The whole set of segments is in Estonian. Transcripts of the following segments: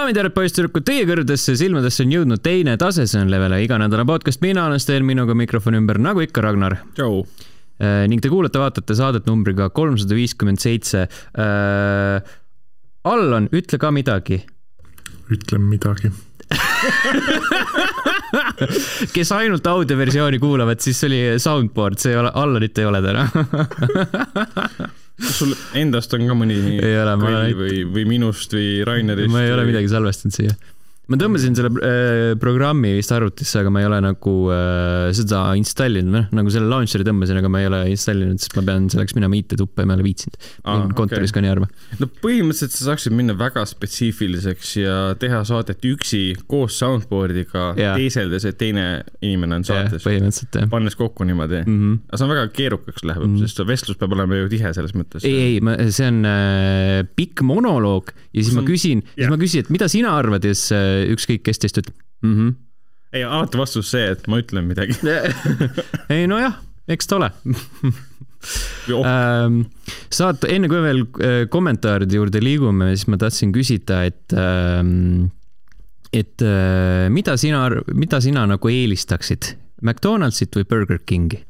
daamid ja härrad, poisssüdrukud, teie kõrgedesse silmadesse on jõudnud teine tase, see on Levele iganädalane podcast, mina olen Sten, minuga mikrofoni ümber, nagu ikka, Ragnar. tšau. ning te kuulate-vaatate saadet numbriga kolmsada viiskümmend seitse. Allan, ütle ka midagi. ütlen midagi kes ainult audioversiooni kuulavad, siis oli soundboard, see ei ole, Allanit ei ole täna kas sul endast on ka mõni ei ole, ma olen või, või minust või Rainerist? ma ei ole midagi salvestanud siia ma tõmbasin selle äh, programmi vist arvutisse, aga ma ei ole nagu äh, seda installinud, noh nagu selle launcher'i tõmbasin, aga ma ei ole installinud, sest ma pean selleks minema IT-tuppa ja ma ei ole viitsinud kontoris okay. ka nii harva. no põhimõtteliselt sa saaksid minna väga spetsiifiliseks ja teha saadet üksi koos soundboard'iga yeah., teeseldes, et teine inimene on saates yeah,. põhimõtteliselt jah. pannes kokku niimoodi mm. -hmm. aga see on väga keerukaks läheb mm, -hmm. sest vestlus peab olema ju tihe selles mõttes. ei, ei, see on äh, pikk monoloog ja siis on... ma küsin yeah., siis ma küsin, et mida sina arvad ja siis äh, ükskõik kes teist ütleb mm. -hmm. ei, alati vastus see, et ma ütlen midagi ei nojah, eks ta ole ähm, saat-, enne kui veel äh, kommentaaride juurde liigume, siis ma tahtsin küsida, et ähm, et äh, mida sina, mida sina nagu eelistaksid, McDonaldsit või Burger Kingi?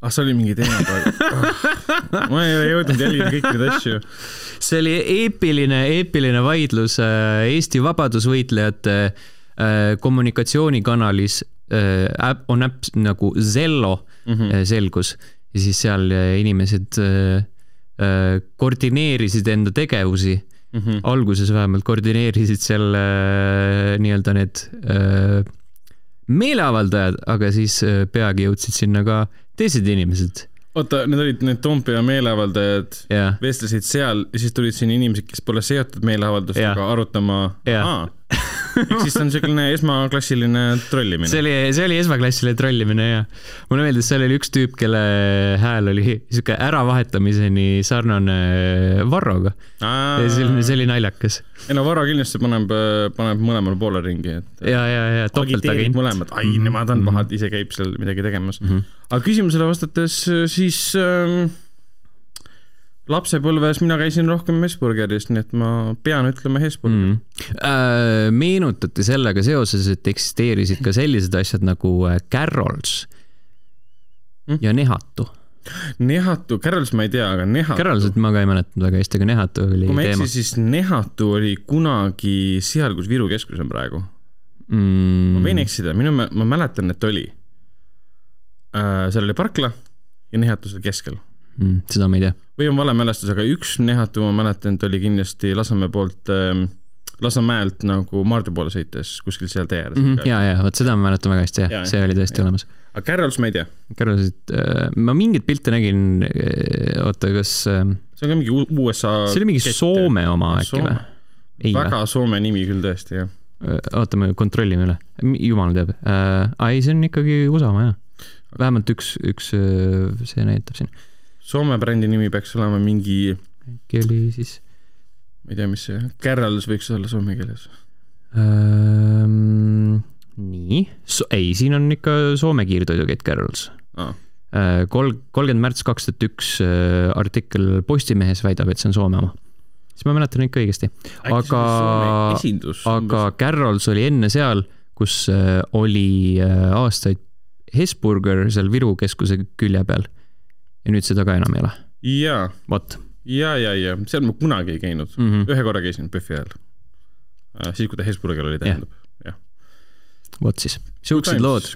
Ah, see oli mingi teine praegu ma ei jõudnud jälgida kõiki neid asju. see oli eepiline, eepiline vaidlus äh, Eesti vabadusvõitlejate äh, kommunikatsioonikanalis. Äh, on äpp nagu Zello mm -hmm. selgus ja siis seal inimesed koordineerisid enda tegevusi mm. -hmm. alguses vähemalt koordineerisid seal nii-öelda need meeleavaldajad, aga siis peagi jõudsid sinna ka teised inimesed. oota, need olid need Toompea meeleavaldajad yeah., vestlesid seal ja siis tulid sinna inimesed, kes pole seotud meeleavaldustega yeah. arutama yeah. ehk siis see on niisugune esmaklassiline trollimine. see oli, see oli esmaklassiline trollimine ja mulle meeldis, seal oli üks tüüp, kelle hääl oli sihuke äravahetamiseni sarnane Varroga. see oli, see oli naljakas. ei no Varro kindlasti paneb, paneb mõlemale poole ringi, et. ja, ja, ja topeltagent. mõlemad, ai nemad on pahad, ise käib seal midagi tegemas mm. -hmm. aga küsimusele vastates siis ähm, lapsepõlves mina käisin rohkem Hesburgeris, nii et ma pean ütlema Hesburger mm.. Äh, meenutati sellega seoses, et eksisteerisid ka sellised asjad nagu äh, Carrols mm. ja Nehatu. Nehatu, Carrols ma ei tea, aga Nehatu. Carrolsit ma ka ei mäletanud väga hästi, aga Nehatu oli kui ma ei eksi, siis Nehatu oli kunagi seal, kus Viru keskus on praegu mm.. ma võin eksida, minu, ma mäletan, et oli äh,. seal oli parkla ja Nehatu seal keskel mm,. seda ma ei tea või on vale mälestus, aga üks nehatu ma mäletan, et oli kindlasti Lasnamäe poolt äh,, Lasnamäelt nagu Maardu poole sõites kuskil seal tee ääres mm. -hmm. ja, ja vot seda ma mäletan väga hästi, jah, see oli tõesti ja. olemas. aga Carols ma ei tea. Carolsit äh,, ma mingeid pilte nägin äh,, oota, kas äh,. see on ka mingi USA. see oli mingi kett, Soome oma äkki või? väga või? Soome nimi küll tõesti, jah. Äh, oota, me kontrollime üle, jumal teab äh,. ei, see on ikkagi USA oma jah. vähemalt üks, üks, äh, see näitab siin Soome brändi nimi peaks olema mingi. äkki oli siis? ma ei tea, mis see, Carrols võiks olla soome keeles ähm,. nii so,, ei, siin on ikka Soome kiirtoidukett Carrols ah.. Kol-, kolmkümmend märts kaks tuhat üks artikkel Postimehes väidab, et see on Soome oma. siis ma mäletan ikka õigesti. aga, aga Carrols oli enne seal, kus oli aastaid Hesburger seal Viru keskuse külje peal ja nüüd seda ka enam ei ole. jaa. vot. ja, ja, ja seal ma kunagi ei käinud mm, -hmm. ühe korra käisin PÖFFi ajal. Äh, siis, kui ta Hesburger oli, tähendab, jah. vot siis, siuksed lood.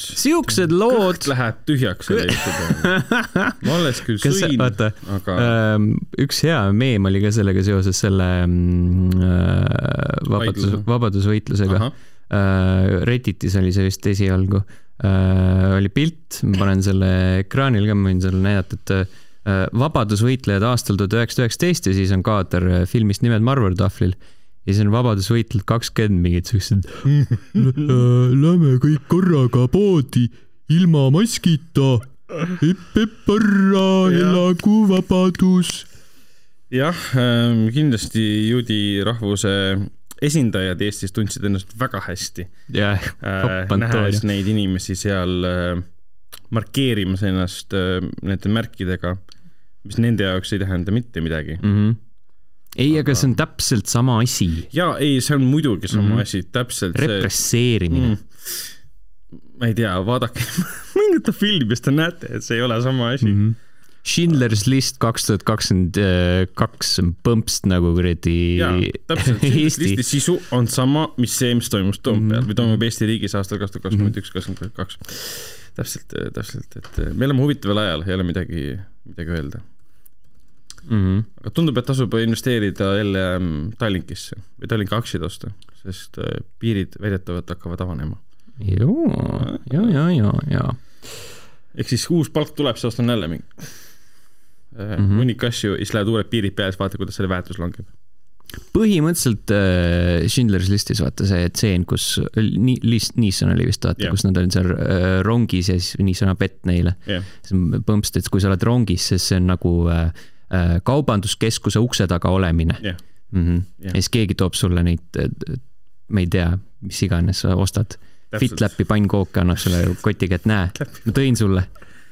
siuksed lood. kõht läheb tühjaks selle jutu peale. ma alles küll Kas, sõin, aga. Ähm, üks hea meem oli ka sellega seoses selle mm, äh, vabadus, vabadusvõitlusega. Äh, Redditis oli see vist esialgu äh, oli pilt, ma panen selle ekraanil ka, ma võin sulle näidata, et äh, vabadusvõitlejad aastal tuhat üheksasada üheksateist ja siis on kaader äh, filmist Nimed Marver tahvlil. ja siis on vabadusvõitlejad kakskümmend mingid siuksed Lähme kõik korraga poodi ilma maskita. epp-epp hurra, elagu vabadus. jah, ähm, kindlasti juudi rahvuse esindajad Eestis tundsid ennast väga hästi yeah,. Äh, nähes neid inimesi seal äh, markeerimas ennast äh, nende märkidega, mis nende jaoks ei tähenda mitte midagi mm. -hmm. ei aga..., aga see on täpselt sama asi. jaa, ei, see on muidugi sama mm -hmm. asi, täpselt. represseerimine mm. ma ei tea, vaadake mingite filmidest te näete, et see ei ole sama asi mm. -hmm Schindler's List kaks tuhat kakskümmend kaks põmpst nagu kuradi. täpselt, Schindler's Listi sisu on sama, mis see, mis toimus Toompeal mm. või toimub Eesti riigis aastal kaks tuhat kakskümmend üks, kakskümmend kaks. täpselt, täpselt, et me elame huvitaval ajal, ei ole midagi, midagi öelda mm. -hmm. aga tundub, et tasub investeerida jälle Tallinkisse või Tallinki aktsiaid osta, sest äh, piirid väidetavalt hakkavad avanema. ja, ja, ja, ja, ja. ehk siis uus palk tuleb, siis ostan jälle mingi mm -hmm. hunnik asju, siis lähevad uued piirid peale, siis vaata, kuidas selle väärtus langeb põhimõtteliselt äh, Schindler's listis vaata see tseen, kus nii, list, Nissan oli vist vaata yeah., kus nad olid seal äh, rongis ja siis Nissan pett neile yeah.. see on põmpsst, et kui sa oled rongis, siis see on nagu äh, äh kaubanduskeskuse ukse taga olemine yeah.. Mm -hmm. yeah. ja siis keegi toob sulle neid, ma ei tea, mis iganes sa ostad. Fitlapi pannkooke annab sulle kotiga, et näe, ma tõin sulle.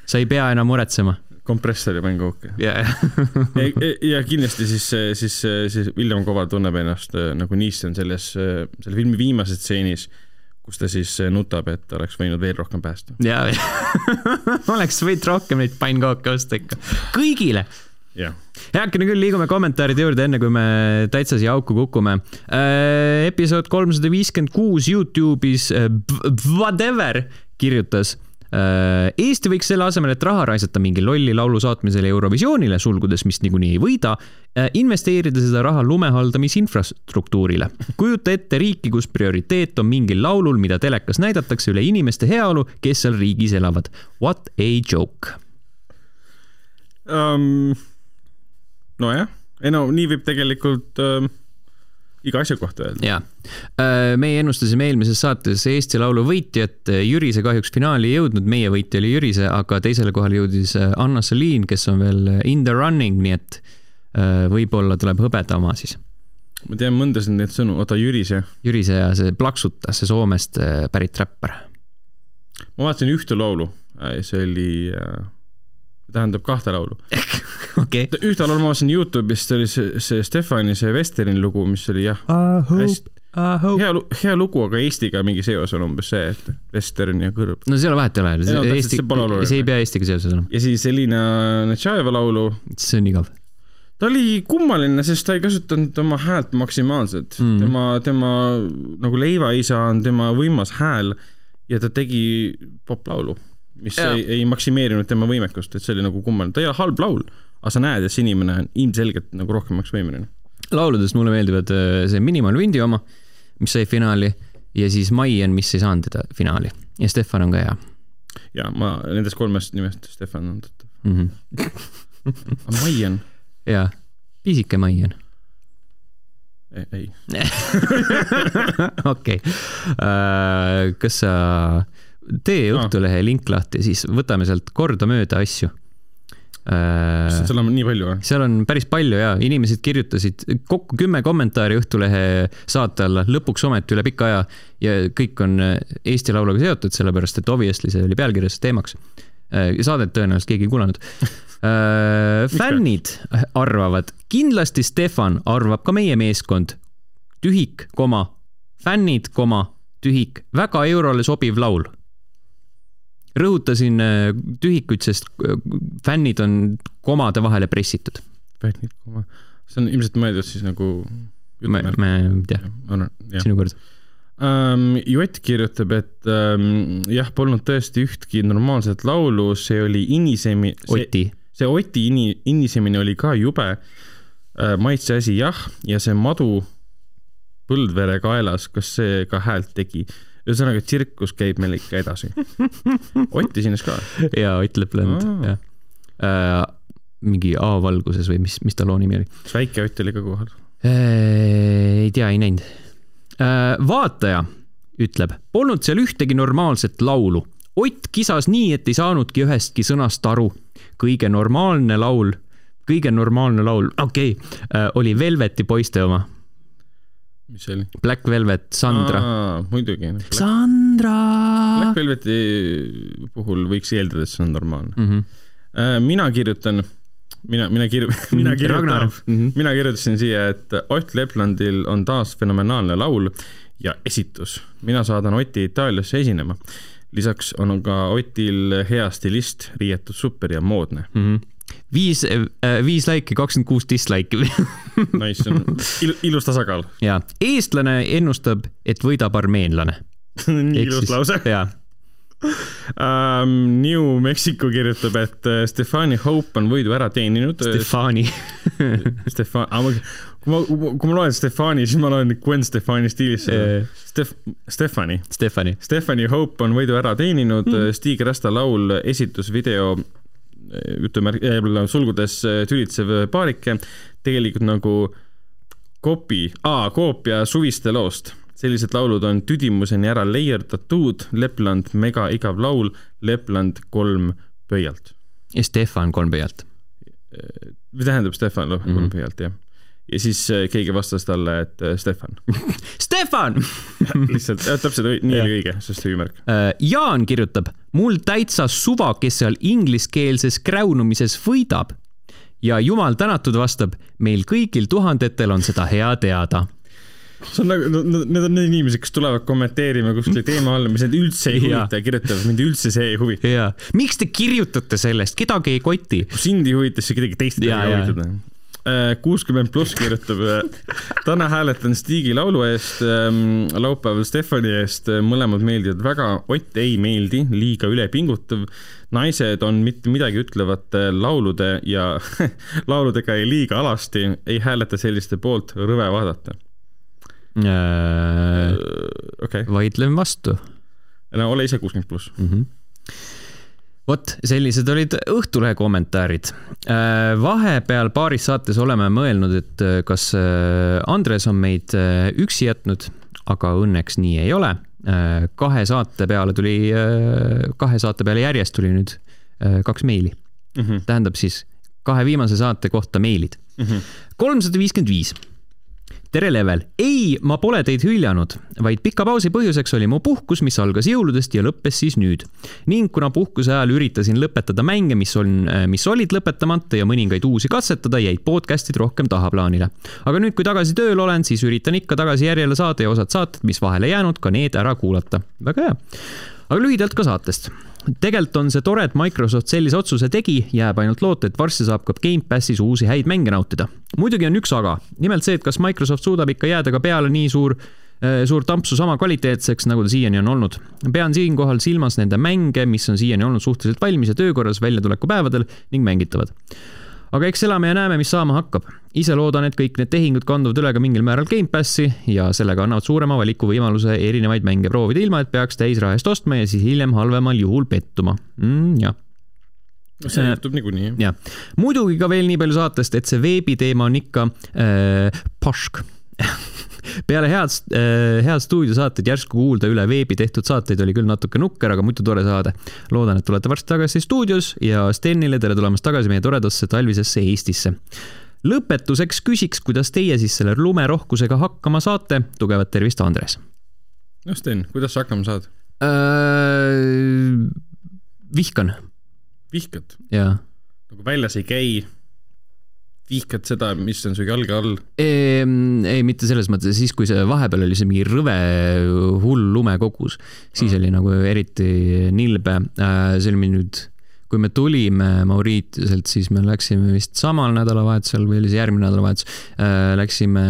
sa ei pea enam muretsema kompressori mängukooke yeah. ja, ja kindlasti siis, siis, siis William Koval tunneb ennast äh, nagu Neeson selles, äh, selle filmi viimases stseenis, kus ta siis äh, nutab, et oleks võinud veel rohkem päästa. jaa, oleks võinud rohkem neid pannkooke osta ikka, kõigile jah. heakene küll, liigume kommentaaride juurde, enne kui me täitsa siia auku kukume äh,. episood kolmsada viiskümmend kuus Youtube'is äh,, whatever kirjutas Eesti võiks selle asemel, et raha raisata mingi lolli laulu saatmisele Eurovisioonile, sulgudes, mis niikuinii ei võida, äh, investeerida seda raha lumehaldamisinfrastruktuurile. kujuta ette riiki, kus prioriteet on mingil laulul, mida telekas näidatakse üle inimeste heaolu, kes seal riigis elavad. What a joke um,. nojah, ei no nii võib tegelikult um iga asja kohta öelda. jaa. Äh, meie ennustasime eelmises saates Eesti Laulu võitjat, Jürise kahjuks finaali ei jõudnud, meie võitja oli Jürise, aga teisele kohale jõudis äh, Anna Soliin, kes on veel in the running, nii et äh, võib-olla tuleb hõbeda oma siis. ma tean mõndasid neid sõnu, oota Jürise. Jürise ja see Plaksuta, see Soomest pärit räppar. ma vaatasin ühte laulu, see oli tähendab kahte laulu. Okay.. ühte laulu ma vaatasin Youtube'ist, see oli see, see Stefani see Westeri lugu, mis oli jah. hea, hea lugu, aga Eestiga mingi seos on umbes see, et Western ja kõrb. no seal vahet ei ole, see, no, Eesti, see ei pea Eestiga seoses olema. ja siis Elina Netšajeva laulu. see on igav. Ta oli kummaline, sest ta ei kasutanud oma häält maksimaalselt. Mm.. tema, tema nagu leivaisa on tema võimas hääl ja ta tegi poplaulu mis ja. ei, ei maksimeerinud tema võimekust, et see oli nagu kummaline, ta ei ole halb laul, aga sa näed, et see inimene on ilmselgelt nagu rohkemaks võimeline. lauludest mulle meeldivad äh, see Minimal Windi oma, mis sai finaali ja siis Maien, mis ei saanud teda finaali ja Stefan on ka hea. ja ma nendest kolmest nimest Stefan on tuttav mm -hmm. aga Maien? jaa, pisike Maien ei. okei, äh, kas sa tee Õhtulehe ah. link lahti, siis võtame sealt kordamööda asju äh,. seal on nii palju või? seal on päris palju ja inimesed kirjutasid kokku kümme kommentaari Õhtulehe saate alla, lõpuks ometi üle pika aja ja kõik on äh, Eesti Lauluga seotud, sellepärast et obviously see oli pealkirjas teemaks äh,. saadet tõenäoliselt keegi ei kuulanud fännid arvavad, kindlasti Stefan arvab ka meie meeskond, tühik, koma, fännid, koma, tühik, väga eurole sobiv laul rõhutasin äh, tühikuid, sest äh, fännid on komade vahele pressitud. fännid, koma, see on ilmselt mõeldud siis nagu. ma, ma ei tea, sinu kord um,. Jott kirjutab, et um, jah, polnud tõesti ühtki normaalset laulu, see oli inisemi. Oti. see Oti ini, inisemine oli ka jube uh,. maitse asi jah, ja see madu Põldvere kaelas, kas see ka häält tegi? Ühesõnaga, tsirkus käib meil ikka edasi. Ott esines ka? jaa, Ott Lepland, jah äh,. mingi A-valguses või mis, mis ta loo nimi oli? kas väike Ott oli ka kohal äh,? ei tea, ei näinud äh,. vaataja ütleb, polnud seal ühtegi normaalset laulu. Ott kisas nii, et ei saanudki ühestki sõnast aru. kõige normaalne laul, kõige normaalne laul, okei okay, äh,, oli Velveti poiste oma mis see oli? Black Velvet, Sandra. muidugi. Sandra. Black Velveti puhul võiks eeldada, et see on normaalne mm. -hmm. mina kirjutan mina, mina kir-, mina kirjutan, mina kirjutasin siia, et Ott Leplandil on taas fenomenaalne laul ja esitus. mina saadan Oti Itaaliasse esinema. lisaks on ka Otil hea stilist, riietud super ja moodne mm. -hmm viis äh,, viis laiki, kakskümmend kuus dislike'i Nice, see on il, ilus tasakaal. ja, eestlane ennustab, et võidab armeenlane nii ilus lause. jaa um,. New Mexico kirjutab, et äh, Stefani Hope on võidu ära teeninud. Stefani Stefan, kui ma, kui ma loen Stefani, siis ma loen Gwen Stefani stiilis Stef-, Stefani. Stefani. Stefani Hope on võidu ära teeninud mm., Stig Rasta laul, esitusvideo ütleme sulgudes tülitsev paarike, tegelikult nagu kopi, koopia suviste loost sellised laulud on Tüdimuseni ära leierdatud, Lepland mega igav laul, Lepland kolm pöialt. ja Stefan kolm pöialt. või tähendab Stefan mm -hmm. kolm pöialt, jah. Ja siis äh, keegi vastas talle, et äh, Stefan. Stefan! Lihtsalt, täpselt nii oli õige, sest hüüumärk. Äh, Jaan kirjutab, mul täitsa suva, kes seal ingliskeelses kräunumises võidab. Ja jumal tänatud vastab, meil kõigil tuhandetel on seda hea teada. See on nagu, need on need inimesed, kes tulevad kommenteerima kuskile teema alla, mis neid üldse ei huvita ja kirjutavad, mind üldse see ei huvita. miks te kirjutate sellest, kedagi ei koti? sind ei huvita, siis kedagi teist ei huvitada äh, kuuskümmend pluss kirjutab, täna hääletan Stigi laulu eest, ähm, laupäeval Stefani eest, mõlemad meeldivad väga, Ott ei meeldi, liiga ülepingutav. naised on mitte midagi ütlevate laulude ja lauludega ei liiga alasti, ei hääleta selliste poolt, rõve vaadata äh,. Okay. vaidlen vastu. no ole ise kuuskümmend pluss mm. -hmm vot, sellised olid Õhtulehe kommentaarid. Äh, vahepeal paaris saates oleme mõelnud, et äh, kas äh, Andres on meid üksi jätnud, aga õnneks nii ei ole. kahe saate peale tuli, kahe saate peale järjest tuli nüüd kaks meili mm. -hmm. tähendab siis kahe viimase saate kohta meilid. Mhm. kolmsada viiskümmend viis tere, Level! ei, ma pole teid hüljanud, vaid pika pausi põhjuseks oli mu puhkus, mis algas jõuludest ja lõppes siis nüüd. ning kuna puhkuse ajal üritasin lõpetada mänge, mis on, mis olid lõpetamata ja mõningaid uusi katsetada, jäid podcast'id rohkem tahaplaanile. aga nüüd, kui tagasi tööl olen, siis üritan ikka tagasi järjele saada ja osad saated, mis vahele jäänud, ka need ära kuulata. väga hea. aga lühidalt ka saatest tegelikult on see tore, et Microsoft sellise otsuse tegi, jääb ainult loota, et varsti saab ka Gamepassis uusi häid mänge nautida. muidugi on üks aga, nimelt see, et kas Microsoft suudab ikka jääda ka peale nii suur äh, suur tampsu sama kvaliteetseks, nagu ta siiani on olnud. pean siinkohal silmas nende mänge, mis on siiani olnud suhteliselt valmis ja töökorras väljatulekupäevadel ning mängitavad aga eks elame ja näeme, mis saama hakkab. Ise loodan, et kõik need tehingud kanduvad üle ka mingil määral Gamepassi ja sellega annavad suurema valikuvõimaluse erinevaid mänge proovida, ilma et peaks täisraha eest ostma ja siis hiljem halvemal juhul pettuma mm,. jah see juhtub niikuinii. jah, muidugi ka veel nii palju saatest, et see veebiteema on ikka äh, pašk peale head, äh, head stuudiosaateid järsku kuulda üle veebi tehtud saateid oli küll natuke nukker, aga muidu tore saade. loodan, et tulete varsti tagasi stuudios ja Stenile tere tulemast tagasi meie toredasse talvisesse Eestisse. Lõpetuseks küsiks, kuidas teie siis selle lumerohkusega hakkama saate. tugevat tervist, Andres. no Sten, kuidas sa hakkama saad äh,? vihkan. vihkad? jaa. nagu väljas ei käi vihkad seda, mis on su jalge all? ei, mitte selles mõttes, siis kui see vahepeal oli see mingi rõve hull lumekogus, siis mm. oli nagu eriti nilbe. Äh, see oli nüüd kui me tulime Mauritiuselt, siis me läksime vist samal nädalavahetusel või oli see järgmine nädalavahetus äh,, läksime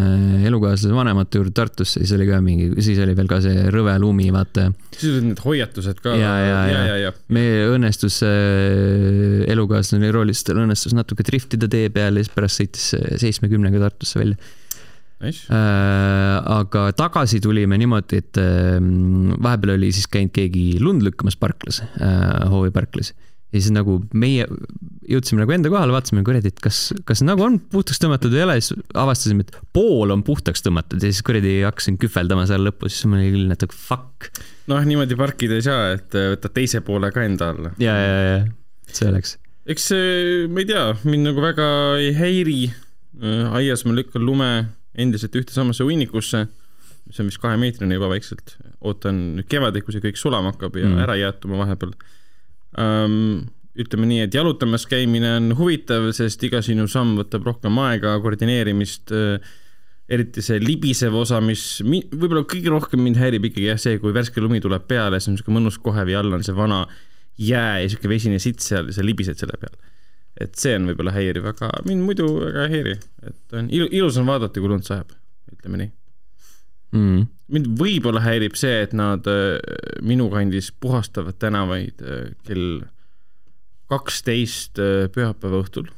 elukaaslase vanemate juurde Tartusse, siis oli ka mingi, siis oli veel ka see rõve lumi, vaata. siis olid need hoiatused ka. ja, ja, ja, ja, ja. meil õnnestus äh,, elukaaslane oli roolis, tal õnnestus natuke driftida tee peal ja siis pärast sõitis seitsmekümnega Tartusse välja Nice. Äh, aga tagasi tulime niimoodi, et äh, vahepeal oli siis käinud keegi lund lükkamas parklas äh,, hoovi parklas ja siis nagu meie jõudsime nagu enda kohale, vaatasime kuradi, et kas, kas nagu on puhtaks tõmmatud või ei ole, siis avastasime, et pool on puhtaks tõmmatud ja siis kuradi hakkasin kühveldama seal lõpus, siis mul oli küll natuke fuck. noh, niimoodi parkida ei saa, et võtad teise poole ka enda alla. ja, ja, ja see oleks. eks ma ei tea, mind nagu väga ei häiri. aias ma lükkan lume endiselt ühte samasse hunnikusse, mis on vist kahemeetrine juba vaikselt. ootan nüüd kevadel, kui see kõik sulama hakkab ja mm. ära jäätuma vahepeal. Ütleme nii, et jalutamas käimine on huvitav, sest iga sinu samm võtab rohkem aega, koordineerimist, eriti see libisev osa, mis mi, võib-olla kõige rohkem mind häirib ikkagi jah, see, kui värske lumi tuleb peale, see on niisugune mõnus kohevi all on see vana jää ja niisugune vesine sitt seal ja sa libised selle peal. et see on võib-olla häiriv, aga mind muidu väga ei häiri, et on ilus on vaadata, kui lund sajab, ütleme nii mm.. mind võib-olla häirib see, et nad äh, minu kandis puhastavad tänavaid äh, kell kaksteist äh, pühapäeva õhtul,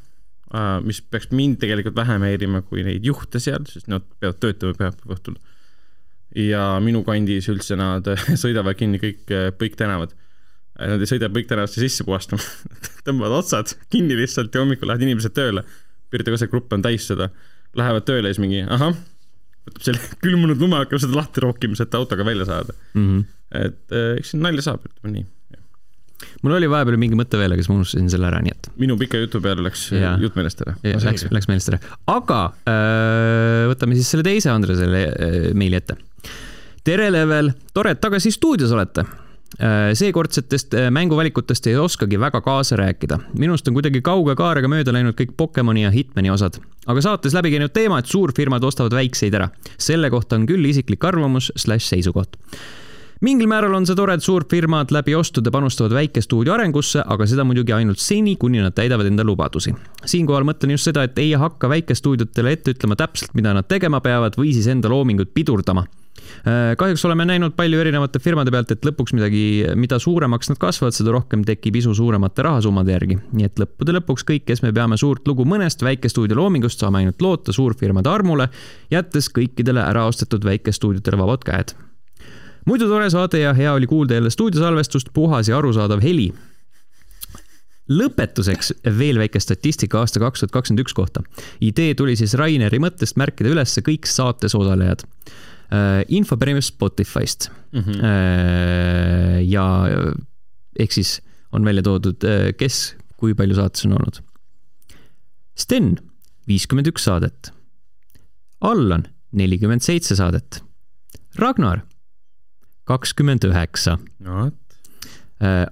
mis peaks mind tegelikult vähem häirima kui neid juhte seal, sest nad peavad töötama pühapäeva õhtul. ja minu kandis üldse nad sõidavad kinni kõik põiktänavad. Nad ei sõida põiktänavasse sisse puhastama tõmbavad otsad kinni lihtsalt ja hommikul lähevad inimesed tööle. Pirita Kosek grupp on täis seda, lähevad tööle ja siis mingi ahah võtab selle külmunud lume, hakkab seda lahti rookima, et autoga välja saada mm. -hmm. et äh, eks siin nalja saab, ütleme nii. mul oli vahepeal mingi mõte veel, aga siis ma unustasin selle ära, nii et. minu pika jutu peale läks ja. jutt meelest ära. Läks, läks meelest ära, aga äh, võtame siis selle teise Andresele meili ette. tere, Level, tore, et tagasi stuudios olete seekordsetest äh, mänguvalikutest ei oskagi väga kaasa rääkida. minust on kuidagi kauge kaarega mööda läinud kõik Pokemoni ja Hitmani osad. aga saates läbi käinud teema, et suurfirmad ostavad väikseid ära. selle kohta on küll isiklik arvamus slaš seisukoht mingil määral on see tore, et suurfirmad läbi ostude panustavad väikestuudio arengusse, aga seda muidugi ainult seni, kuni nad täidavad enda lubadusi. siinkohal mõtlen just seda, et ei hakka väikestuudiotele ette ütlema täpselt, mida nad tegema peavad või siis enda loomingut pidurdama Äh, kahjuks oleme näinud palju erinevate firmade pealt, et lõpuks midagi, mida suuremaks nad kasvavad, seda rohkem tekib isu suuremate rahasummade järgi. nii et lõppude lõpuks kõik, kes me peame suurt lugu mõnest väikestuudio loomingust, saame ainult loota suurfirmade armule, jättes kõikidele ära ostetud väikestuudiotele vabad käed. Muidu tore saade ja hea oli kuulda jälle stuudiosalvestust, puhas ja arusaadav heli lõpetuseks veel väike statistika aasta kaks tuhat kakskümmend üks kohta. idee tuli siis Raineri mõttest märkida üles kõik saates osalejad Äh, info pärineb Spotify'st mm. -hmm. ja ehk siis on välja toodud, äh, kes kui palju saates on olnud. Sten, viiskümmend üks saadet. Allan, nelikümmend seitse saadet. Ragnar, kakskümmend üheksa.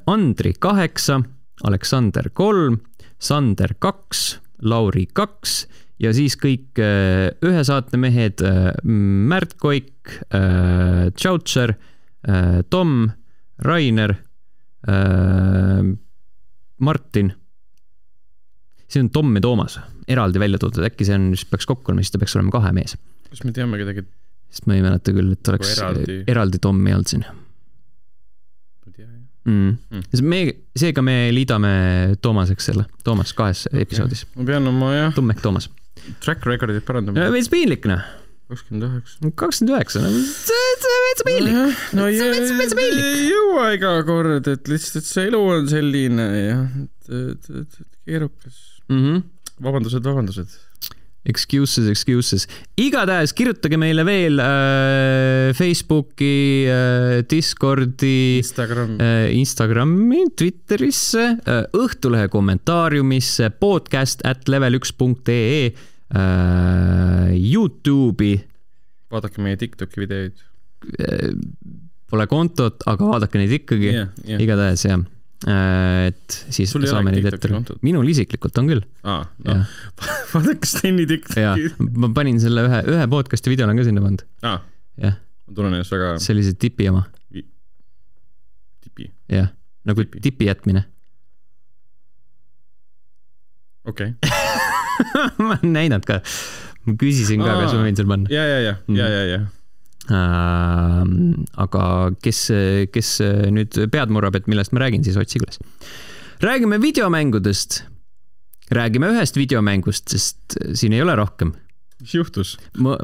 Andri, kaheksa. Aleksander, kolm. Sander, kaks. Lauri, kaks ja siis kõik äh, ühe saate mehed, äh, Märt Koik, äh, Tšautšer, Tom, Rainer, Martin. siin on Tom ja Toomas eraldi välja toodud, äkki see on, siis peaks kokku olema, siis ta peaks olema kahe mees. kas me teame kedagi? Sest ma ei mäleta küll, et oleks eraldi, eraldi Tommi olnud siin mm.. Mm. me, seega me liidame Toomaseks selle, Toomas kahes okay. episoodis. ma pean oma jah. Tummek Toomas track record'it parandama. veits piinlik noh. kakskümmend üheksa. kakskümmend üheksa, no see on veits piinlik. no ei jõua iga kord, et lihtsalt see elu on selline jah, et, et, et keerukas mm. -hmm. vabandused, vabandused Excuses, excuses. igatahes kirjutage meile veel äh, Facebooki äh,, Discordi, Instagram. äh, Instagrami, Twitterisse äh,, Õhtulehe kommentaariumisse, podcast at level üks punkt ee äh,, Youtube'i. vaadake meie Tiktoki videoid äh,. Pole kontot, aga vaadake neid ikkagi yeah,. Yeah. igatahes jah et siis Sul saame neid ette. minul isiklikult on küll. aa, noh, vaadake Steni TikToki. ma panin selle ühe, ühe podcast'i video olen ka sinna pannud. aa, jah. ma tunnen ennast väga. see oli see tipi oma. tipi? jah, nagu tipi, tipi jätmine. okei okay. ma olen näinud ka. ma küsisin ka, kas ma võin seal panna. ja, ja, ja, ja, ja, ja Äh, aga kes, kes nüüd pead murrab, et millest ma räägin, siis otsige üles. räägime videomängudest. räägime ühest videomängust, sest siin ei ole rohkem. mis juhtus ma...?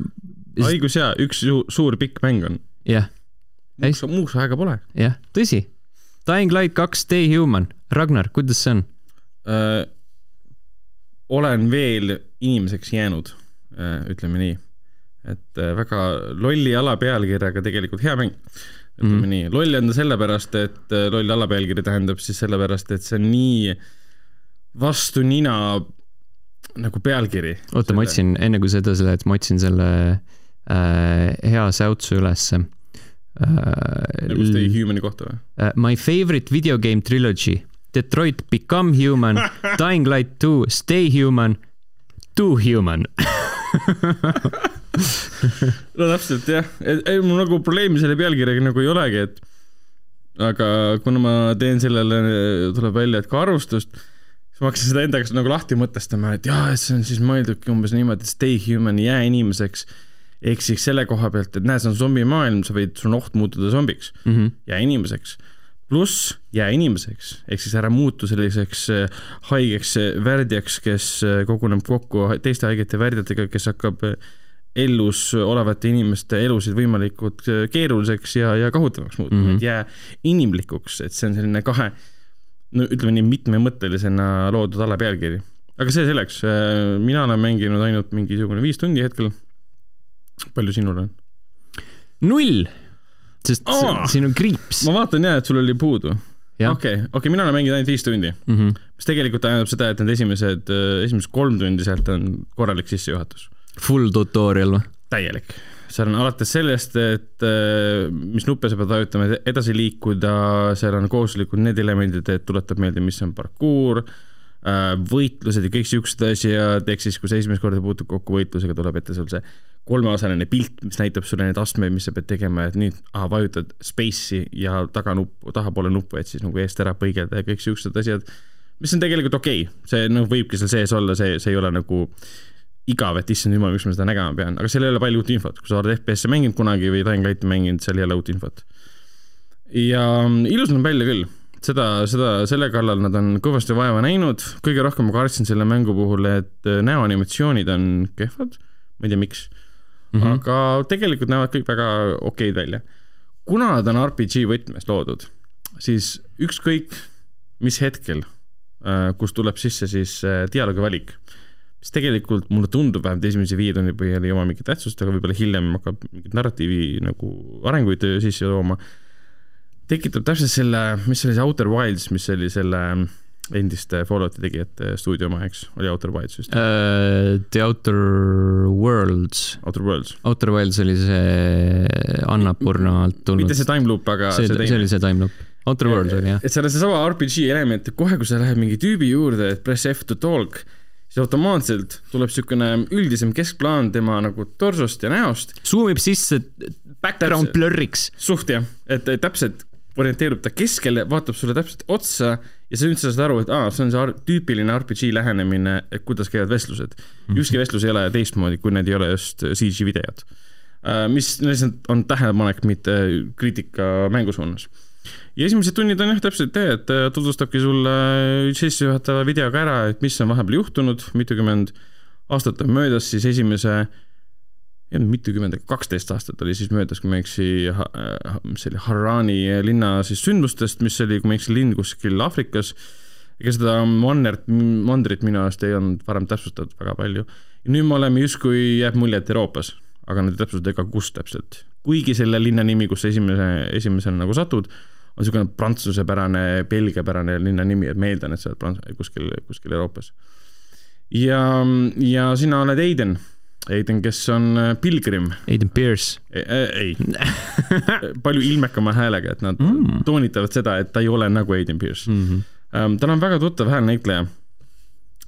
haigus ja üks su suur pikk mäng on. jah. muuks, muuks aega pole. jah, tõsi. Dying Light kaks, Stay Human. Ragnar, kuidas see on äh,? olen veel inimeseks jäänud äh,, ütleme nii et äh, väga lolli alapealkirjaga tegelikult hea mäng. ütleme mm -hmm. nii, loll on ta sellepärast, et äh, loll alapealkiri tähendab siis sellepärast, et see on nii vastu nina nagu pealkiri. oota, ma otsin, enne kui sa edasi lähed, ma otsin selle äh, hea säutsu ülesse äh,. nagu Stay Humani kohta või uh,? My favorite video game trilogy Detroit Become Human, Dying Light two, Stay Human, Too Human no täpselt jah, ei mul nagu probleemi selle pealkirjaga nagu ei olegi, et aga kuna ma teen sellele, tuleb välja, et ka arvustust, siis ma hakkasin seda enda jaoks nagu lahti mõtestama, et jaa, et see on siis mõeldudki umbes niimoodi, et stay human, jää inimeseks. ehk siis selle koha pealt, et näe, see on zombimaailm, sa võid, sul on oht muutuda zombiks mm, -hmm. jää inimeseks pluss jää inimeseks, ehk siis ära muutu selliseks äh, haigeks äh, värdjaks, kes äh, koguneb kokku teiste haigete värdjatega, kes hakkab ellus olevate inimeste elusid võimalikult keeruliseks ja, ja kohutavaks muutma mm, -hmm. et jää inimlikuks, et see on selline kahe, no ütleme nii, mitmemõttelisena loodud alapealkiri. aga see selleks, mina olen mänginud ainult mingisugune viis tundi hetkel. palju sinul on? null sest oh! siin on kriips. ma vaatan jah, et sul oli puudu. okei, okei okay,, mina olen mänginud ainult viis tundi mm. -hmm. mis tegelikult tähendab seda, et need esimesed, äh, esimesed kolm tundi sealt on korralik sissejuhatus. Full tutorial või? täielik. seal on alates sellest, et äh, mis nuppe sa pead vajutama, et edasi liikuda, seal on kohustuslikud need elemendid, et tuletab meelde, mis on parkuur äh, võitlused ja kõik siuksed asjad, ehk siis kui sa esimest korda puutud kokku võitlusega, tuleb ette sul see kolmeosaline pilt, mis näitab sulle neid astmeid, mis sa pead tegema, et nüüd aha, vajutad space'i ja taganuppu, tahapoole nuppu, et siis nagu eest ära põigelda ja kõik siuksed asjad, mis on tegelikult okei okay., see noh, võibki seal sees olla, see, see ei ole nagu igav, et issand jumal, miks ma seda nägema pean, aga seal ei ole palju uut infot, kui sa oled FPS-e mänginud kunagi või Dying Lighti mänginud, seal ei ole uut infot. ja ilus näeb välja küll, seda, seda, selle kallal nad on kõvasti vaeva näinud, kõige rohkem ma kartsin selle mängu puhul, et näoanimatsioonid on kehvad, ma ei tea, miks mm, -hmm. aga tegelikult näevad kõik väga okeid välja. kuna ta on RPG võtmes loodud, siis ükskõik mis hetkel, äh, kus tuleb sisse siis äh, dialoogi valik, mis tegelikult mulle tundub vähemalt esimese viie tunni põhjal ei oma mingit tähtsust, aga võib-olla hiljem hakkab mingit narratiivi nagu arenguid sisse tooma, tekitab täpselt selle, mis oli see Outer Wilds, mis oli selle endiste Fallouti tegijate stuudio oma, eks, oli Outer Wilds vist uh,? The Outer Worlds. Outer Worlds. Outer Worlds oli see Annapurna alt tulnud. mitte see time loop, aga see, see teine. see oli see time loop. Outer Worlds oli jah. et seal on seesama RPG element, et kohe, kui sa lähed mingi tüübi juurde, et press F to talk, siis automaatselt tuleb niisugune üldisem keskplaan tema nagu torsost ja näost. Zoom ib sisse, background blurriks. suht jah, et täpselt orienteerub ta keskele, vaatab sulle täpselt otsa ja sa üldse saad aru, et aa, see on see tüüpiline RPG lähenemine, et kuidas käivad vestlused mm. -hmm. ükski vestlus ei ole teistmoodi, kui need ei ole just CG videod. Äh, mis lihtsalt on tähelepanek, mitte kriitika mängu suunas. Ja esimesed tunnid on jah, täpselt see, et äh, tutvustabki sulle sissejuhatava videoga ära, et mis on vahepeal juhtunud, mitukümmend aastat on möödas siis esimese äh, ei olnud mitukümmend, kaksteist aastat oli siis möödas, kui ma ei eksi, mis see oli, Harani linna siis sündmustest, mis oli, kui ma ei eksi, linn kuskil Aafrikas. ega seda mannert, mandrit minu arust ei olnud varem täpsustatud väga palju. nüüd me oleme justkui, jääb mulje, et Euroopas, aga nad ei täpsusta ega kus täpselt. Kuigi selle linna nimi, kus sa esimese, esimesena nagu satud, on niisugune prantsusepärane, belgiapärane linna nimi, et ma eeldan, et sa oled Prants-, kuskil, kuskil Euroopas. ja, ja sina oled Aiden Aiden, kes on äh, pilgrim. Aiden Pierce. ei, ei. palju ilmekama häälega, et nad mm. toonitavad seda, et ta ei ole nagu Aiden Pierce mm. -hmm. tal on väga tuttav häälnäitleja.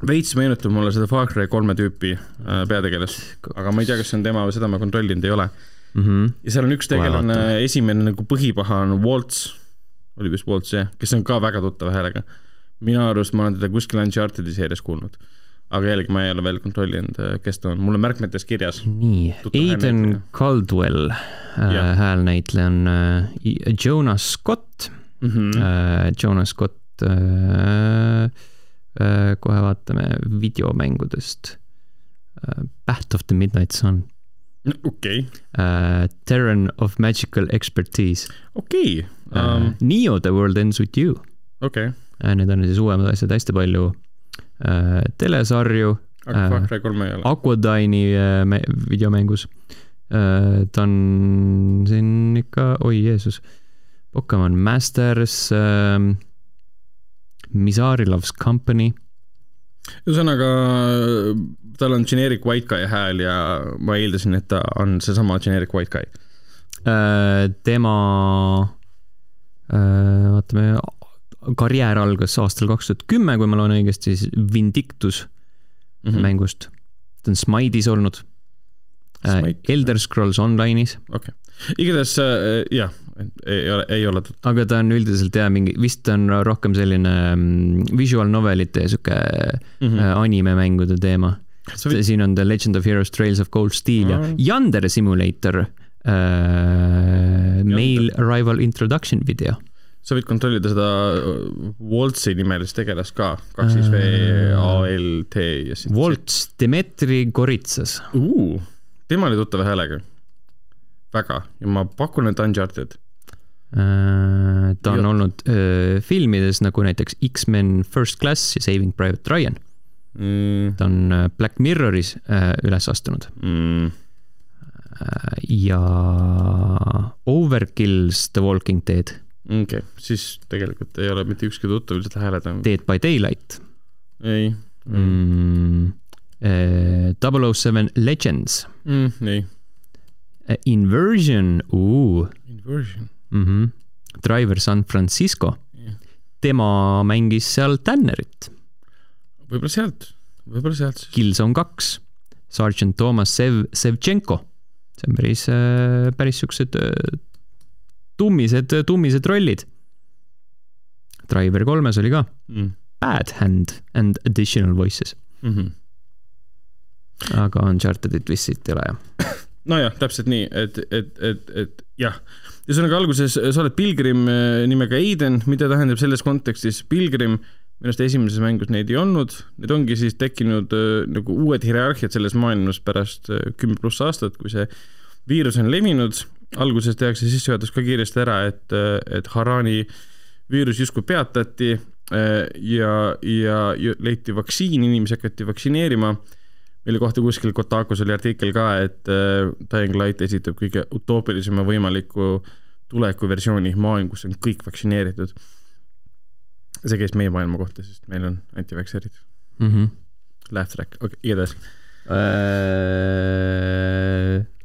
veits meenutab mulle seda Far Cry kolme tüüpi äh, peategelast, aga ma ei tea, kas see on tema või seda ma kontrollinud ei ole mm. -hmm. ja seal on üks tegelane, esimene nagu põhipaha on Waltz, oli vist Waltz jah, kes on ka väga tuttava häälega. minu arust ma olen teda kuskil Uncharted'i seerias kuulnud aga jällegi ma ei ole veel kontrollinud, äh, kes ta on, mul on märkmetes kirjas. nii, Aiden Caldwell äh, häälnäitleja on äh, Jonas Scott mm. -hmm. Äh, Jonas Scott äh,, äh, kohe vaatame videomängudest äh,. Path of the Midnight Sun. okei okay. äh,. Terran of Magical Expertise. okei okay. um.... Äh, Neo The World Ends With You. okei okay. äh,. Need on siis uuemad asjad, hästi palju Äh, telesarju. aga Far Cry kolm ei ole. Aquadine'i äh, videomängus. Äh, ta on siin ikka, oi Jeesus, Pokemon Masters, ähm, Misari Loves Company. Ühesõnaga, tal on generic white guy hääl ja ma eeldasin, et ta on seesama generic white guy. tema, vaatame, karjäär algas aastal kaks tuhat kümme, kui ma loen õigesti, siis Vindictus mm -hmm. mängust. ta on Smite'is olnud äh, Smite. Elder Scrolls Online'is. okei okay., igatahes äh, jah, ei ole, ei ole. aga ta on üldiselt jah, mingi, vist on rohkem selline mm, visual novelite sihuke mm -hmm. animemängude teema. Võid... siin on The Legend of Heroes Trails of Cold Steel mm -hmm. ja Yandere Simulator äh, Mail Arrival Introduction video sa võid kontrollida seda Waltsi nimelist tegelast ka, kaks siis V A L T ja siis. Waltz, Dmitri Goritsas uh,. tema oli tuttava häälega. väga ja ma pakun, et Uncharted. Ta on ja. olnud uh, filmides nagu näiteks X-men First Class ja Saving Private Ryan mm.. ta on uh, Black Mirroris uh, üles astunud mm. Ja Overkill's The Walking Dead okei okay., siis tegelikult ei ole mitte ükski tuttav lihtsalt hääletanud. Dead by Daylight. ei mm,. Double O Seven Legends mm,. ei. Inversion, Inversion mm. -hmm. Driver San Francisco yeah.. tema mängis seal Tannerit. võib-olla sealt, võib-olla sealt. Killzone kaks, Sergeant Toomas Sev-, Sevtšenko. see on päris, äh, päris siuksed äh, tummised, tummised rollid. Driver kolmes oli ka mm. Bad Hand and Additional Voices mm. -hmm. aga Unchartedit vist siit ei ole jah nojah, täpselt nii, et, et, et, et jah. ühesõnaga alguses sa oled pilgrim eh, nimega Aiden, mida tähendab selles kontekstis pilgrim, minu arust esimeses mängus neid ei olnud, need ongi siis tekkinud äh, nagu uued hierarhiad selles maailmas pärast äh, kümme pluss aastat, kui see viirus on levinud alguses tehakse sissejuhatus ka kiiresti ära, et, et Harani viirus justkui peatati eh, ja, ja leiti vaktsiin, inimesi hakati vaktsineerima. Mille kohta kuskil Kotakus oli artikkel ka, et eh, Dying Light esitab kõige utoopilisema võimaliku tulekuversiooni maailm, kus on kõik vaktsineeritud. see käis meie maailma kohta, sest meil on antivaktserid mm. -hmm. Laugh track, okei okay,, igatahes äh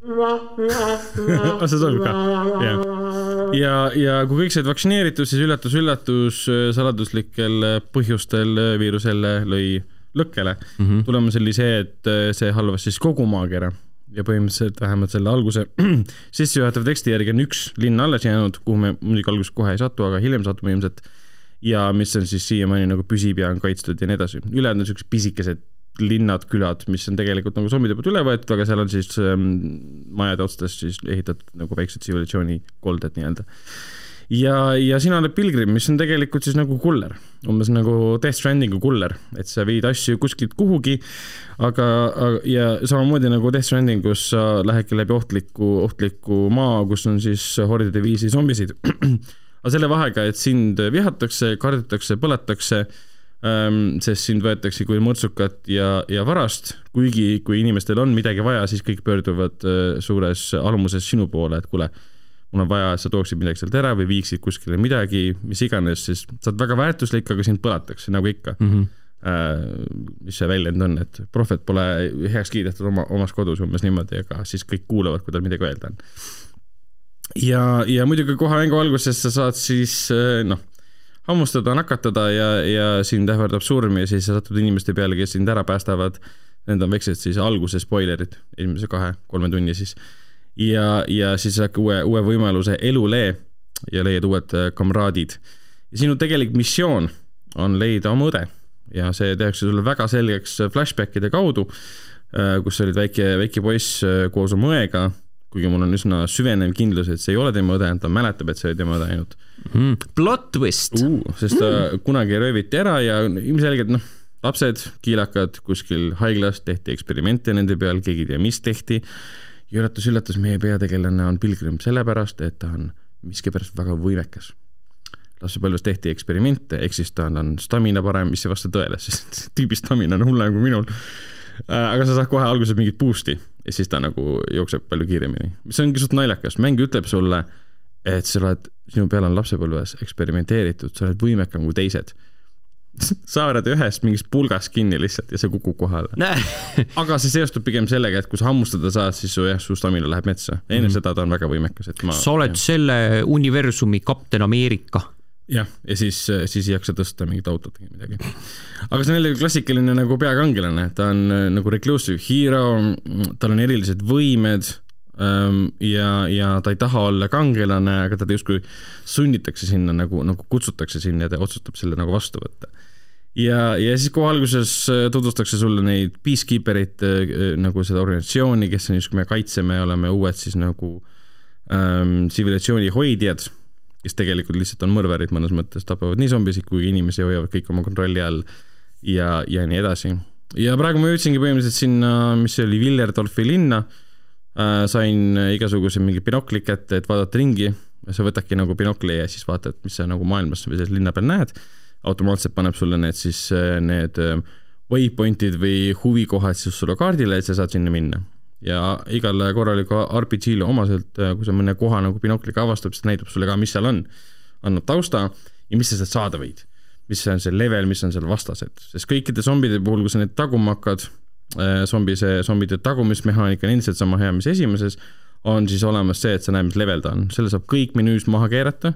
see sobib ka, jah. ja, ja kui kõik said vaktsineeritud, siis üllatus-üllatus, saladuslikel põhjustel viirusele lõi lõkkele mm. -hmm. tulemus oli see, et see halvas siis kogu maakera ja põhimõtteliselt vähemalt selle alguse sissejuhatava teksti järgi on üks linn alles jäänud, kuhu me muidugi alguses kohe ei satu, aga hiljem satume ilmselt. ja mis on siis siiamaani nagu püsib ja on kaitstud ja nii edasi. ülejäänud on siuksed pisikesed linnad, külad, mis on tegelikult nagu zombide poolt üle võetud, aga seal on siis ähm, majade otstes siis ehitatud nagu väiksed tsivilisatsiooni kolded nii-öelda. Ja, ja sina oled pilgrim, mis on tegelikult siis nagu kuller, umbes nagu Death Strandingu kuller, et sa viid asju kuskilt kuhugi, aga, aga ja samamoodi nagu Death Strandingus sa lähedki läbi ohtliku, ohtliku maa, kus on siis hordide viisi zombisid. Aga selle vahega, et sind vihatakse, kardetakse, põletakse Ehm, sest sind võetakse kui mõrtsukat ja, ja varast, kuigi kui inimestel on midagi vaja, siis kõik pöörduvad äh, suures almuses sinu poole, et kuule, mul on vaja, sa tooksid midagi sealt ära või viiksid kuskile midagi, mis iganes, siis sa oled väga väärtuslik, aga sind põlatakse nagu ikka mm. -hmm. mis see väljend on, et prohvet pole heaks kiidetud oma, omas kodus umbes niimoodi, aga siis kõik kuulavad, kui tal midagi öelda on. ja, ja muidugi kohe mängu alguses sa saad siis äh, noh hammustada, nakatada ja, ja sind ähvardab surm ja siis sa satud inimeste peale, kes sind ära päästavad. Need on väiksed siis alguse spoilerid, esimese kahe-kolme tunni siis. Ja, ja siis saad uue, uue võimaluse elulee ja leiad uued äh, kamraadid. sinu tegelik missioon on leida oma õde ja see tehakse sulle väga selgeks flashbackide kaudu, äh, kus sa olid väike, väike poiss äh, koos oma õega kuigi mul on üsna süvenev kindlus, et see ei ole tema õde, ta mäletab, et see oli tema õde ainult mm.. Plot twist uh,. sest ta mm. kunagi rööviti ära ja ilmselgelt noh, lapsed, kiilakad kuskil haiglas, tehti eksperimente nende peal, keegi ei tea, mis tehti. Ja üllatus-üllatus, meie peategelane on pilgrim sellepärast, et ta on miskipärast väga võimekas. Lapsepõlves tehti eksperimente, ehk siis tal on stamina parem, mis ei vasta tõele, sest tüübi stamina on hullem kui minul. Äh, aga sa saad kohe alguses mingit boost'i ja siis ta nagu jookseb palju kiiremini, mis ongi suht naljakas, mäng ütleb sulle, et sa oled, sinu peal on lapsepõlves eksperimenteeritud, sa oled võimekam kui teised sa haarad ühest mingist pulgast kinni lihtsalt ja see kukub kohale aga see seostub pigem sellega, et kui sa hammustada saad, siis su jah, su stamina läheb metsa. enne mm seda ta on väga võimekas, et ma. sa oled jah. selle universumi kapten Ameerika jah, ja siis, siis ei jaksa tõsta mingit autot või midagi. aga see on jällegi klassikaline nagu peakangelane, ta on äh, nagu reclusive hero, tal on erilised võimed ähm, ja, ja ta ei taha olla kangelane, aga teda justkui sunnitakse sinna nagu, nagu kutsutakse sinna ja ta otsustab selle nagu vastu võtta. Ja, ja siis kohe alguses äh, tutvustatakse sulle neid peacekeeper'id äh, nagu seda organisatsiooni, kes on justkui me kaitseme oleme uued siis nagu ähm, tsivilisatsiooni hoidjad kes tegelikult lihtsalt on mõrvarid mõnes mõttes, tapavad nii zombisid kui inimesi, hoiavad kõik oma kontrolli all ja, ja nii edasi. ja praegu ma jõudsingi põhimõtteliselt sinna, mis see oli, Villerdorfi linna. Äh,, sain igasuguse mingi binokli kätte, et vaadata ringi, sa võtadki nagu binokli ja siis vaatad, mis sa nagu maailmas või selles linna peal näed, automaatselt paneb sulle need siis, äh, need äh, waypoint'id või huvikohad siis sulle kaardile, et sa saad sinna minna ja igale korraliku RPG-le omaselt, äh, kui sa mõne koha nagu binokliga avastad, siis näitab sulle ka, mis seal on. annab tausta ja mis sa sealt saada võid. mis on see level, mis on seal vastased, sest kõikide zombide puhul, kui sa neid taguma hakkad, äh, zombi see, zombide tagumismehaanika on endiselt sama hea, mis esimeses, on siis olemas see, et sa näed, mis level ta on, selle saab kõik menüüs maha keerata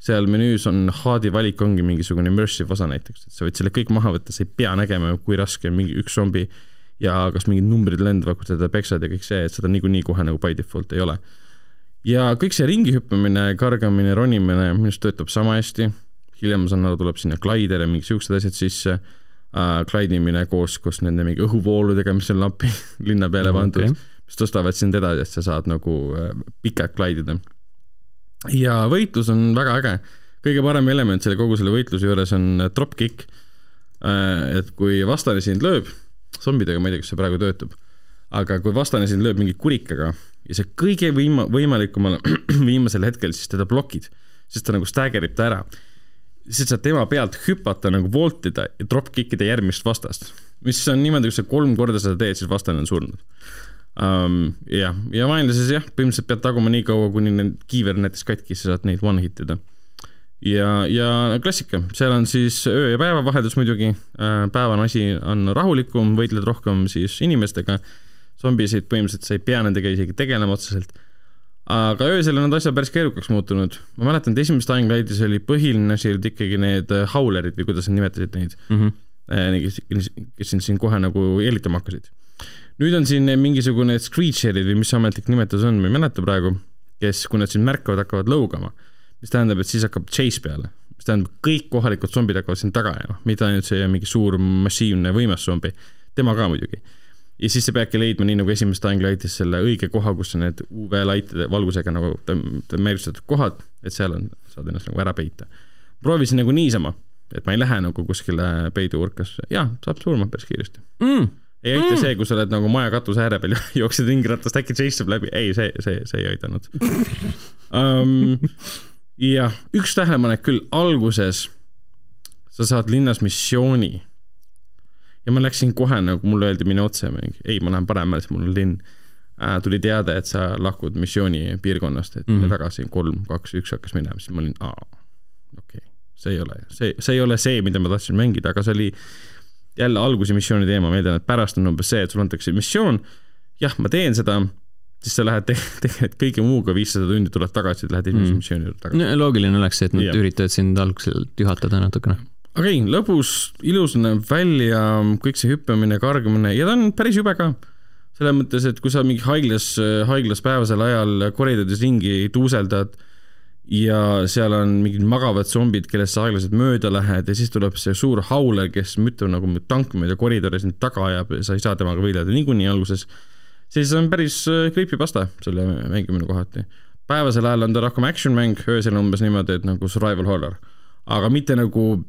seal menüüs on HUD-i valik ongi mingisugune immersive osa näiteks, et sa võid selle kõik maha võtta, sa ei pea nägema, kui raske on mingi üks zombi ja kas mingid numbrid lendavad, kui sa teda peksad ja kõik see, et seda niikuinii kohe nagu by default ei ole. ja kõik see ringi hüppamine, kargamine, ronimine minu arust töötab sama hästi, hiljem ma saan aru, tuleb sinna Glider ja mingid siuksed asjad sisse äh,, Glidimine koos, koos nende mingi õhuvooludega, mis on lapi linna peale pandud okay., mis tõstavad sind edasi, et sa saad nagu äh, pikalt glidida. Ja võitlus on väga äge, kõige parem element selle kogu selle võitluse juures on dropkick äh,, et kui vastane sind lööb zombidega, ma ei tea, kas see praegu töötab. aga kui vastane sind lööb mingi kurikaga ja sa kõige viima-, võimalikumal viimasel hetkel siis teda blokid, sest ta nagu staggerib ta ära, siis saad tema pealt hüpata nagu voltida ja drop-kick ida järgmist vastast. mis on niimoodi, kui sa kolm korda seda teed, siis vastane on surnud um,. jah, ja vaenlases jah, põhimõtteliselt pead taguma nii kaua, kuni need kiiver näiteks katki, sa saad neid one hit ida ja, ja klassika, seal on siis öö ja päeva vaheldus muidugi, äh, päevane asi on rahulikum, võitled rohkem siis inimestega, zombisid põhimõtteliselt sa ei pea nendega isegi tegelema otseselt, aga öösel on need asjad päris keerukaks muutunud. ma mäletan, et esimesest Dying Light'is oli põhiline asi olid ikkagi need äh, haulerid või kuidas sa nimetasid neid mm, -hmm. kes, kes sind siin kohe nagu jälitama hakkasid. Nüüd on siin mingisugune screecher'id või mis see ametlik nimetus on, ma ei mäleta praegu, kes, kui nad sind märkavad, hakkavad lõugama. Mis tähendab, et siis hakkab chase peale, mis tähendab, kõik kohalikud zombid hakkavad sind taga ajama, mitte ainult see mingi suur massiivne võimas zombi, tema ka muidugi. ja siis sa peadki leidma, nii nagu esimeses Dying Lightis, selle õige koha, kus on need UV-laitide valgusega nagu märgistatud kohad, et seal on, saad ennast nagu ära peita. proovisin nagu niisama, et ma ei lähe nagu kuskile peiduurkasse, jaa, saab surma päris kiiresti. Mm ei aita mm. see, kui sa oled nagu maja katuse ääre peal jooksed ringiratast, äkki saab läbi, ei, see, see, see ei aidanud um, jah, üks tähelepanek küll, alguses sa saad linnas missiooni. ja ma läksin kohe nagu mulle öeldi, mine otse, ei, ma lähen paremale, siis mul on linn äh,. tuli teade, et sa lahkud missiooni piirkonnast, et mm -hmm. tagasi kolm, kaks, üks hakkas minema, siis ma olin, aa, okei okay., see ei ole, see, see ei ole see, mida ma tahtsin mängida, aga see oli jälle alguse missiooni teema, ma eeldan, et pärast on umbes see, et sulle antakse missioon. jah, ma teen seda siis sa lähed tegelikult kõige muuga viissada tundi tuled tagasi, lähed esimese mm. missiooni juurde tagasi no,. loogiline oleks see, et nad ja. üritavad sind algselt juhatada natukene. aga ei, lõbus, ilus näeb välja, kõik see hüppamine, kargumine ja ta on päris jube ka. selles mõttes, et kui sa mingi haiglas, haiglas päevasel ajal koridorides ringi tuuseldad ja seal on mingid magavad zombid, kellest sa aeglaselt mööda lähed ja siis tuleb see suur hauler, kes mütab nagu tank mööda koridori sind taga ajab ja sa ei saa temaga võidelda niikuinii alguses siis on päris äh, creepypasta selle mängimine kohati. päevasel ajal on ta rohkem action mäng, öösel umbes niimoodi, et nagu survival horror. aga mitte nagu,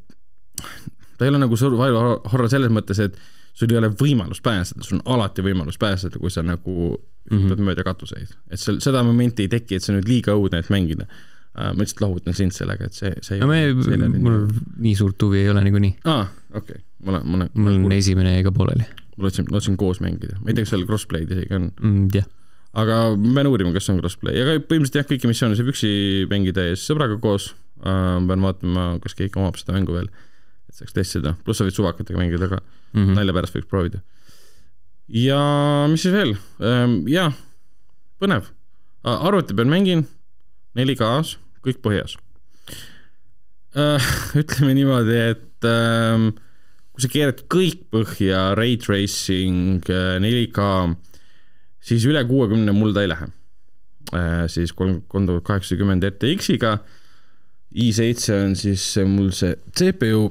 ta ei ole nagu survival horror selles mõttes, et sul ei ole võimalust pääseda, sul on alati võimalus pääseda, kui sa nagu hüppad mm -hmm. mööda katuseid. et seal seda momenti ei teki, et see on nüüd liiga õudne, et mängida. Ma lihtsalt lohutan sind sellega, et see, see no me, mul nii suurt huvi ei ole niikuinii. aa, okei okay., ma olen, ma olen. mul on esimene jäi ka pooleli ma lootsin, lootsin koos mängida, ma ei tea, kas seal crossplay'd isegi on mm,. jah yeah. aga ma pean uurima, kas on crossplay, aga põhimõtteliselt jah, kõiki missioone saab üksi mängida ja siis sõbraga koos äh,. pean vaatama, kas keegi omab seda mängu veel, et saaks testida, pluss sa võid suvakatega mängida ka mm -hmm., nalja pärast võiks proovida. ja mis siis veel ähm,, jah, põnev, arvuti peal mängin, 4K-s, kõik põhjas ütleme niimoodi, et ähm, kui sa keerad kõik põhja, ray tracing, 4K, siis üle kuuekümne mul ta ei lähe. siis kolm, kolm tuhat kaheksakümmend RTX-iga, i7 on siis mul see CPU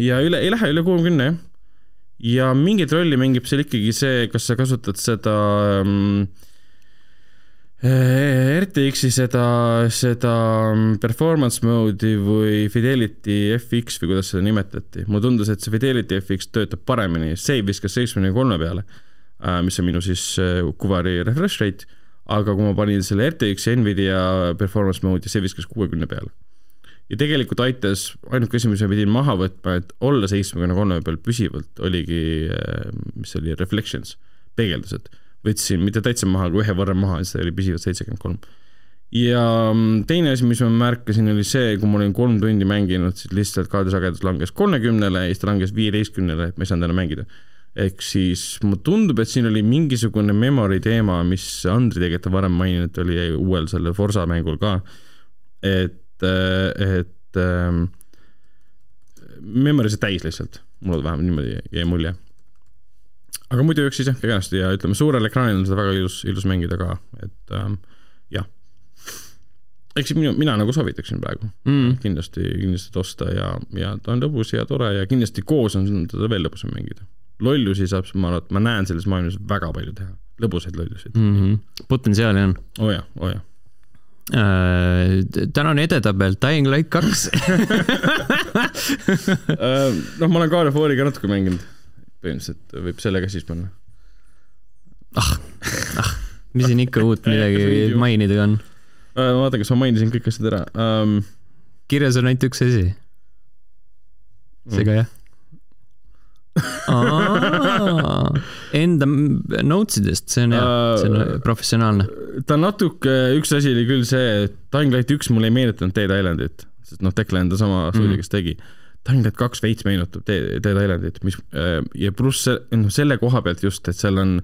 ja üle, ei lähe üle kuuekümne jah. ja mingit rolli mängib seal ikkagi see, kas sa kasutad seda ähm, RTX-i seda, seda performance mode'i või Fidelity FX või kuidas seda nimetati. mulle tundus, et see Fidelity FX töötab paremini, see viskas seitsmekümne kolme peale, äh, mis on minu siis äh, kuvari refresh rate, aga kui ma panin selle RTX-i Nvidia performance mode'i, see viskas kuuekümne peale. ja tegelikult aitas, ainuke asi, mis ma pidin maha võtma, et olla seitsmekümne kolme peal püsivalt, oligi, äh, mis oli reflections, peegeldused võtsin mitte täitsa maha, aga ühe võrra maha, siis ta oli püsivalt seitsekümmend kolm. ja mm, teine asi, mis ma märkasin, oli see, kui ma olin kolm tundi mänginud, siis lihtsalt kaardisagedus langes kolmekümnele ja siis ta langes viieteistkümnele, et ma ei saanud enam mängida. ehk siis mulle tundub, et siin oli mingisugune memory teema, mis Andri tegelikult varem maininud, oli uuel sellel Forsa mängul ka, et, et ähm, memory sai täis lihtsalt, mulle vähemalt niimoodi jäi mulje aga muidu jooksis jah, kenasti ja ütleme, suurel ekraanil on seda väga ilus, ilus mängida ka, et ähm, jah. eks minu, mina nagu soovitaksin praegu mm. kindlasti, kindlasti osta ja, ja ta on lõbus ja tore ja kindlasti koos on teda veel lõbusam mängida. lollusi saab, ma arvan, et ma näen selles maailmas väga palju teha, lõbusaid lollusid mm. -hmm. potentsiaali on. oo oh jah, oo oh jah Uh, tänane edetabel, Dying Light kaks uh, noh, ma olen God of War'i ka natuke mänginud põhimõtteliselt võib selle ka siis panna. ah, ah, mis siin ikka uut midagi mainida on? Äh, ma vaatan, kas ma mainisin kõik asjad ära um.... kirjas on ainult üks asi. seega jah Enda notes idest, see on hea, see on professionaalne. ta natuke, üks asi oli küll see, et Dying Light üks mulle ei meenutanud Dead Islandit, sest noh, Declan ta sama stuudio mm., kes tegi Tangat kaks veits meenutab Dead Islandit, mis äh, ja pluss noh, selle koha pealt just, et seal on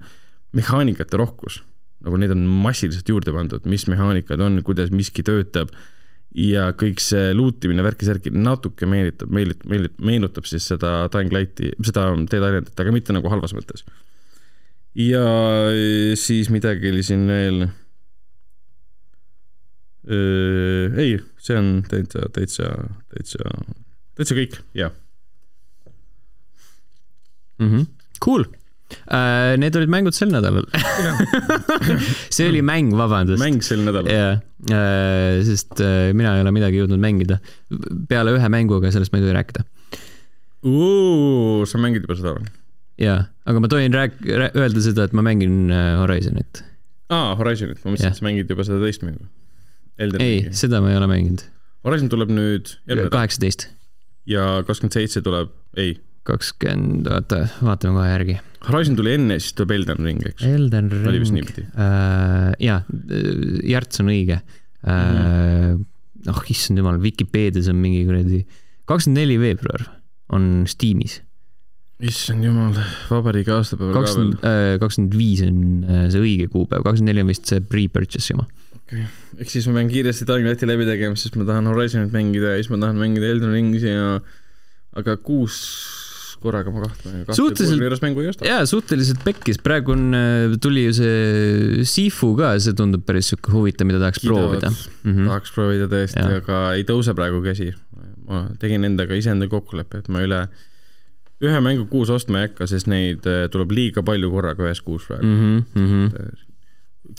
mehaanikate rohkus, nagu neid on massiliselt juurde pandud, mis mehaanikad on, kuidas miski töötab ja kõik see loot imine värki-särki natuke meelitab, meelit-, meelit-, meenutab siis seda Lighti, seda Dead Islandit, aga mitte nagu halvas mõttes. ja siis midagi oli siin veel. Äh, ei, see on täitsa, täitsa, täitsa täitsa kõik, jah mm -hmm.. Cool uh,. Need olid mängud sel nädalal see oli mäng, vabandust. mäng sel nädalal. jah uh,, sest uh, mina ei ole midagi jõudnud mängida. peale ühe mängu, aga sellest ma ei tohi rääkida. sa mängid juba seda või? jaa, aga ma tohin rääk-, öelda seda, et ma mängin Horizonit. aa, Horizonit, ma mõtlesin, et sa mängid juba seda teist mängu. ei, seda ma ei ole mänginud. Horizon tuleb nüüd. kaheksateist ja kakskümmend seitse tuleb, ei. kakskümmend, oota, vaatame kohe järgi. Horizon tuli enne, siis tuleb Elden Ring, eks? Elden Ring. oli vist niipidi uh,. jaa, Järts on õige uh,. Mm oh, issand jumal, Vikipeedias on mingi kuradi, kakskümmend neli veebruar on Steamis issand jumal, vabariigi aastapäeval ka veel. kakskümmend viis on see õige kuupäev, kakskümmend neli on vist see pre-purchase jama okei okay., ehk siis ma pean kiiresti Lighti läbi tegema, sest ma tahan Horizonit mängida ja siis ma tahan mängida Elden Ringsi ja aga kuus korraga ma kahtlen. suhteliselt, jaa, suhteliselt pekkis, praegu on, äh, tuli ju see Sifu ka, see tundub päris sihuke huvitav, mida tahaks Kidavad, proovida mm. -hmm. tahaks proovida tõesti, aga ei tõuse praegu käsi. ma tegin endaga iseenda kokkuleppe, et ma üle ühe mängu kuus ostma ei hakka, sest neid äh, tuleb liiga palju korraga ühes kuus praegu mm. -hmm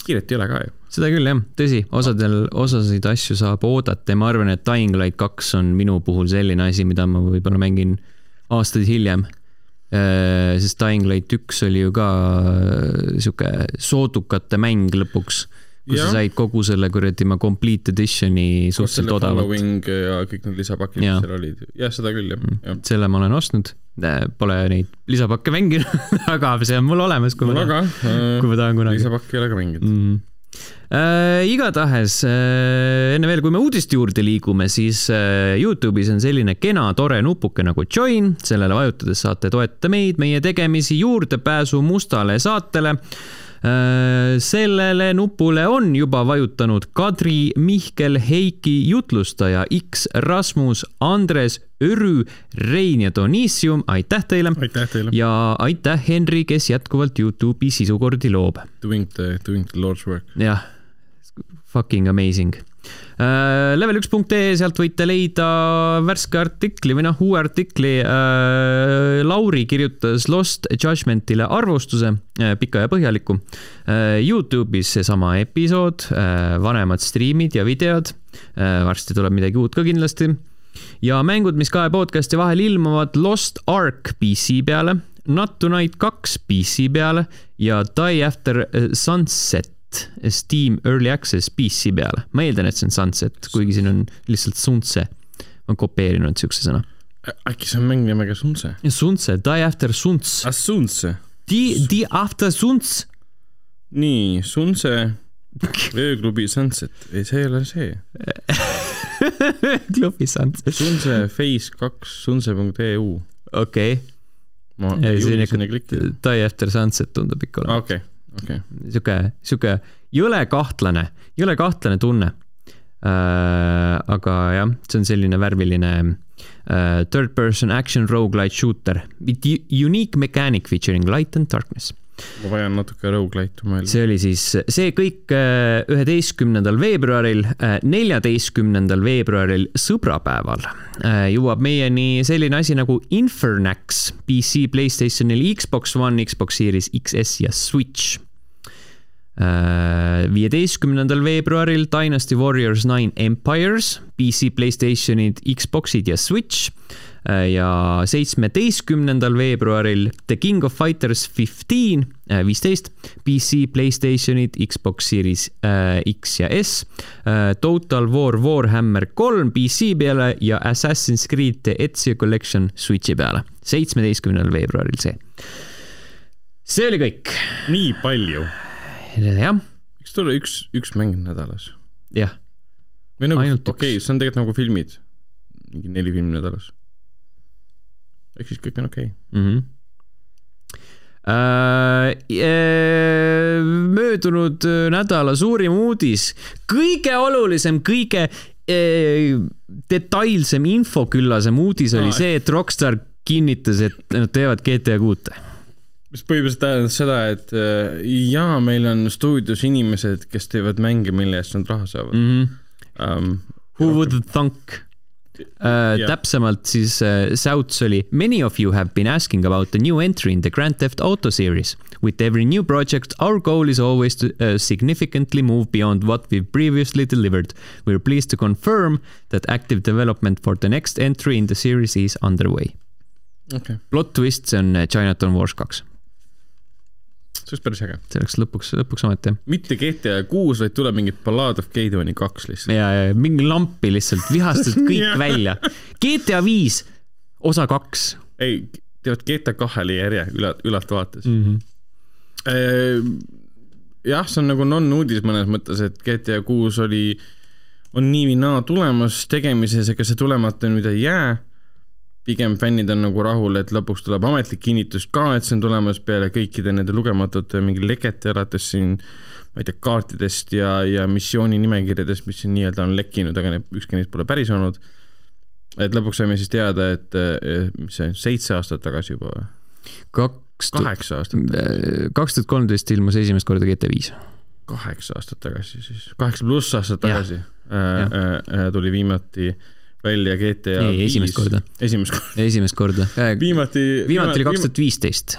kiiret ei ole ka ju. seda küll jah, tõsi, osadel, osasid asju saab oodata ja ma arvan, et Dying Light kaks on minu puhul selline asi, mida ma võib-olla mängin aastaid hiljem. Äh, sest Dying Light üks oli ju ka äh, sihuke soodukate mäng lõpuks kus ja. sa said kogu selle kuradi ma complete edition'i suhteliselt odavalt. ja kõik need lisapakid, mis seal olid, jah, seda küll jah ja.. selle ma olen ostnud, pole neid lisapakke mänginud aga see on mul olemas, kui mul ma tahan, kui ma tahan kunagi. lisapakki ei ole ka mänginud mm. Äh, igatahes äh, enne veel, kui me uudiste juurde liigume, siis äh, Youtube'is on selline kena tore nupuke nagu join, sellele vajutades saate toetada meid, meie tegemisi, juurdepääsu mustale saatele sellele nupule on juba vajutanud Kadri, Mihkel, Heiki, jutlustaja X, Rasmus, Andres, Örü, Rein ja Donissium, aitäh teile! aitäh teile! ja aitäh, Henri, kes jätkuvalt Youtube'i sisukordi loob. Doing the, doing the Lord's work. jah, fucking amazing Äh, level1.ee, sealt võite leida värske artikli või noh, uue artikli. Äh, Lauri kirjutas Lost Judgmentile arvustuse, äh, pika ja põhjaliku. Youtube'is seesama episood, vanemad striimid ja videod. varsti tuleb midagi uut ka kindlasti. Ja mängud, mis kahe podcast'i vahel ilmuvad, Lost Ark PC peale, Not Tonight kaks PC peale ja Die After Sunset Steam Early Access PC peale. ma eeldan, et see on Sunset, kuigi siin on lihtsalt Sunse. ma olen kopeerinud siukse sõna. äkki see on mäng nimega Sunse? Sunse, Die After Suns. ah, Sunse. Die, Die After Suns. nii, Sunse, ööklubi Sunset, ei, see ei ole see klubi Sunset. Sunse Face kaks, sunse.eu. okei okay.. ma ei julge sinna klikkida. Die After Sunset tundub ikka olema. okei okay okay.. sihuke, sihuke jõle kahtlane, jõle kahtlane tunne äh,. aga jah, see on selline värviline äh, third person action rogu-lite shooter with unique mechanic featuring light and darkness ma vajan natuke rogu-lite'u mõelda. see oli siis, see kõik äh, üheteistkümnendal veebruaril, äh, neljateistkümnendal veebruaril, sõbrapäeval, äh, jõuab meieni selline asi nagu Infernax PC, Playstationil, Xbox One, Xbox Series XS ja Switch viieteistkümnendal veebruaril Dynasty Warriors Nine Empires, PC, Playstationid, Xboxid ja Switch. Ja seitsmeteistkümnendal veebruaril The King of Fighters fifteen, äh, viisteist, PC, Playstationid, Xbox Series äh, X ja S. Äh, Total War Warhammer kolm PC peale ja Assassin's Creed The Ezio Collection Switchi peale. seitsmeteistkümnendal veebruaril see. see oli kõik. nii palju jah. võiks tulla üks, üks mäng nädalas. jah. või nagu, okei okay,, see on tegelikult nagu filmid. mingi neli filmi nädalas. Ehk siis kõik on okei okay. mm. -hmm. Äh, äh, möödunud nädala suurim uudis, kõige olulisem, kõige äh, detailsem, infoküllasem uudis oli see, et Rockstar kinnitas, et nad teevad GTA kuute mis põhimõtteliselt tähendab seda, et äh, jaa, meil on stuudios inimesed, kes teevad mänge, mille eest nad raha saavad mm. -hmm. Um, Who would thunk? Uh, yeah. täpsemalt siis uh, Souths oli Many of you have been asking about the new entry in the Grand Theft Auto series. With every new project, our goal is always to uh, significantly move beyond what we've previously delivered. We're pleased to confirm that active development for the next entry in the series is underway okay.. Plot twist, see on Chinatown Wars kaks see oleks päris äge. see oleks lõpuks, lõpuks ometi. mitte GTA kuus, vaid tuleb mingi Ballad of Gateoni kaks lihtsalt. ja, ja mingi lampi lihtsalt, vihastad kõik välja. GTA viis, osa kaks. ei, tead GTA kahele järje üle, ülalt vaates mm. -hmm. jah, see on nagu non-uudis mõnes mõttes, et GTA kuus oli, on nii või naa tulemas tegemises, ega see tulemata nüüd ei jää pigem fännid on nagu rahul, et lõpuks tuleb ametlik kinnitus ka, et see on tulemas peale kõikide nende lugematute mingi lekete alates siin ma ei tea, kaartidest ja, ja missiooni nimekirjadest, mis siin nii-öelda on lekkinud, aga need, ükski neist pole päris olnud. et lõpuks saime siis teada, et mis see, seitse aastat tagasi juba või? kaks kaheksa aastat tagasi. kaks tuhat kolmteist ilmus esimest korda GT viis. kaheksa aastat tagasi siis, kaheksa pluss aastat tagasi äh, äh, äh, tuli viimati äh, välja GTA ei, esimest korda. esimest korda. esimest korda. viimati. viimati oli kaks tuhat viisteist.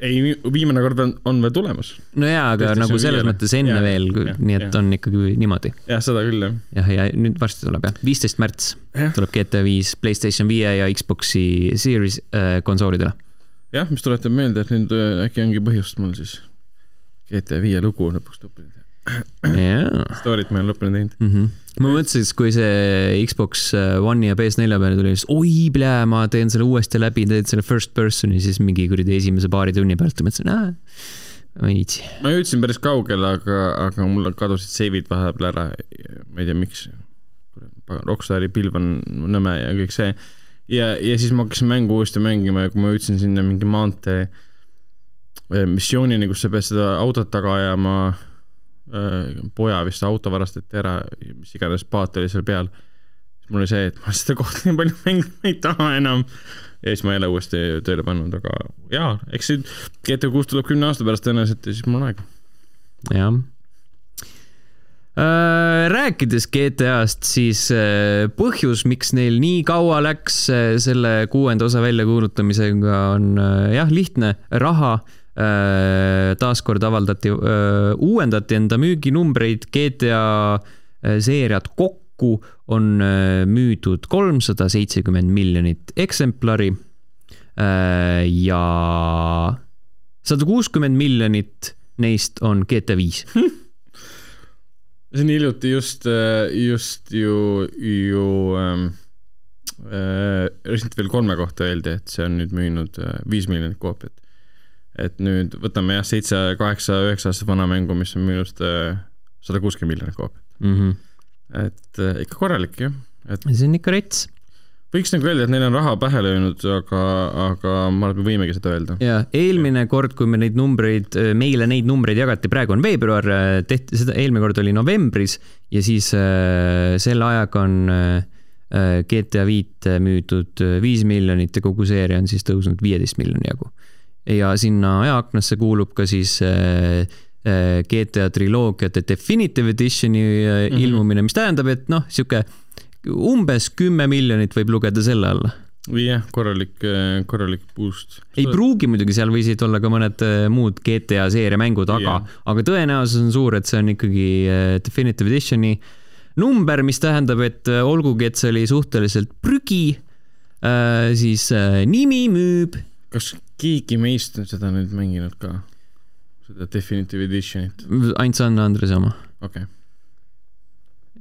ei, viimane kord on, on veel tulemas. no jaa, aga Tõesti, nagu selles mõttes enne ja, veel, nii et ja. on ikkagi niimoodi. jah, seda küll, jah. jah, ja nüüd varsti tuleb jah, viisteist märts ja. tuleb GTA viis Playstation viie ja Xbox'i Series äh, konsoolidele. jah, mis tuletab meelde, et nüüd äh, äkki ongi põhjust mul siis GTA viie lugu lõpuks lõpuni teha. Story't ma olen lõpuni teinud mm. -hmm ma mõtlesin, et kui see Xbox äh, One'i ja PS4 peale tuli, siis oi, plää, ma teen selle uuesti läbi, teen selle first person'i, siis mingi kuradi esimese paari tunni pealt mõtlesin, aa, ma ei viitsi. ma jõudsin päris kaugele, aga, aga mul kadusid save'id vahepeal ära, ma ei tea, miks. Rockstari pilv on nõme ja kõik see. ja, ja siis ma hakkasin mängu uuesti mängima ja kui ma jõudsin sinna mingi maantee missioonini, kus sa pead seda autot taga ajama poja vist auto varastati ära, mis iganes paat oli seal peal. mul oli see, et ma seda kohta nii palju mängima ei taha enam ja siis ma ei ole uuesti tööle pannud, aga jaa, eks see GTA kuus tuleb kümne aasta pärast tõenäoliselt ja siis mul on aega. jah Äh, rääkides GTA-st, siis äh, põhjus, miks neil nii kaua läks äh, selle kuuenda osa väljakuulutamisega, on jah, lihtne, raha. Taaskord avaldati, uuendati enda müüginumbreid, GTA seeriad kokku on müüdud kolmsada seitsekümmend miljonit eksemplari. ja sada kuuskümmend miljonit neist on GTA viis siin hiljuti just, äh, just ju, ju ähm, äh, Resident Evil kolme kohta öeldi, et see on nüüd müünud äh, viis miljonit koopiat. Et nüüd võtame jah, seitse, kaheksa, üheksa aastast vana mängu, mis on müünud sada kuuskümmend miljonit koopiat mm. -hmm. et äh, ikka korralik jah, et. see on ikka rets võiks nagu öelda, et neil on raha pähe löönud, aga, aga ma arvan, et me võimegi seda öelda. ja eelmine kord, kui me neid numbreid, meile neid numbreid jagati, praegu on veebruar, tehti seda, eelmine kord oli novembris ja siis äh, selle ajaga on äh, GTA viit müüdud viis miljonit ja kogu seeria on siis tõusnud viieteist miljoni jagu. Ja sinna ajaaknasse kuulub ka siis äh, äh GTA triloogiate Definitive Editioni mm -hmm. ilmumine, mis tähendab, et noh, sihuke umbes kümme miljonit võib lugeda selle alla jah, korralik, korralik boost. ei pruugi muidugi, seal võisid olla ka mõned muud GTA seeria mängud, aga, aga tõenäosus on suur, et see on ikkagi Definitive Editioni number, mis tähendab, et olgugi, et see oli suhteliselt prügi, siis nimi müüb. Kas keegi meist on seda nüüd mänginud ka? seda Definitive Editionit? ainult San Andres oma. okei okay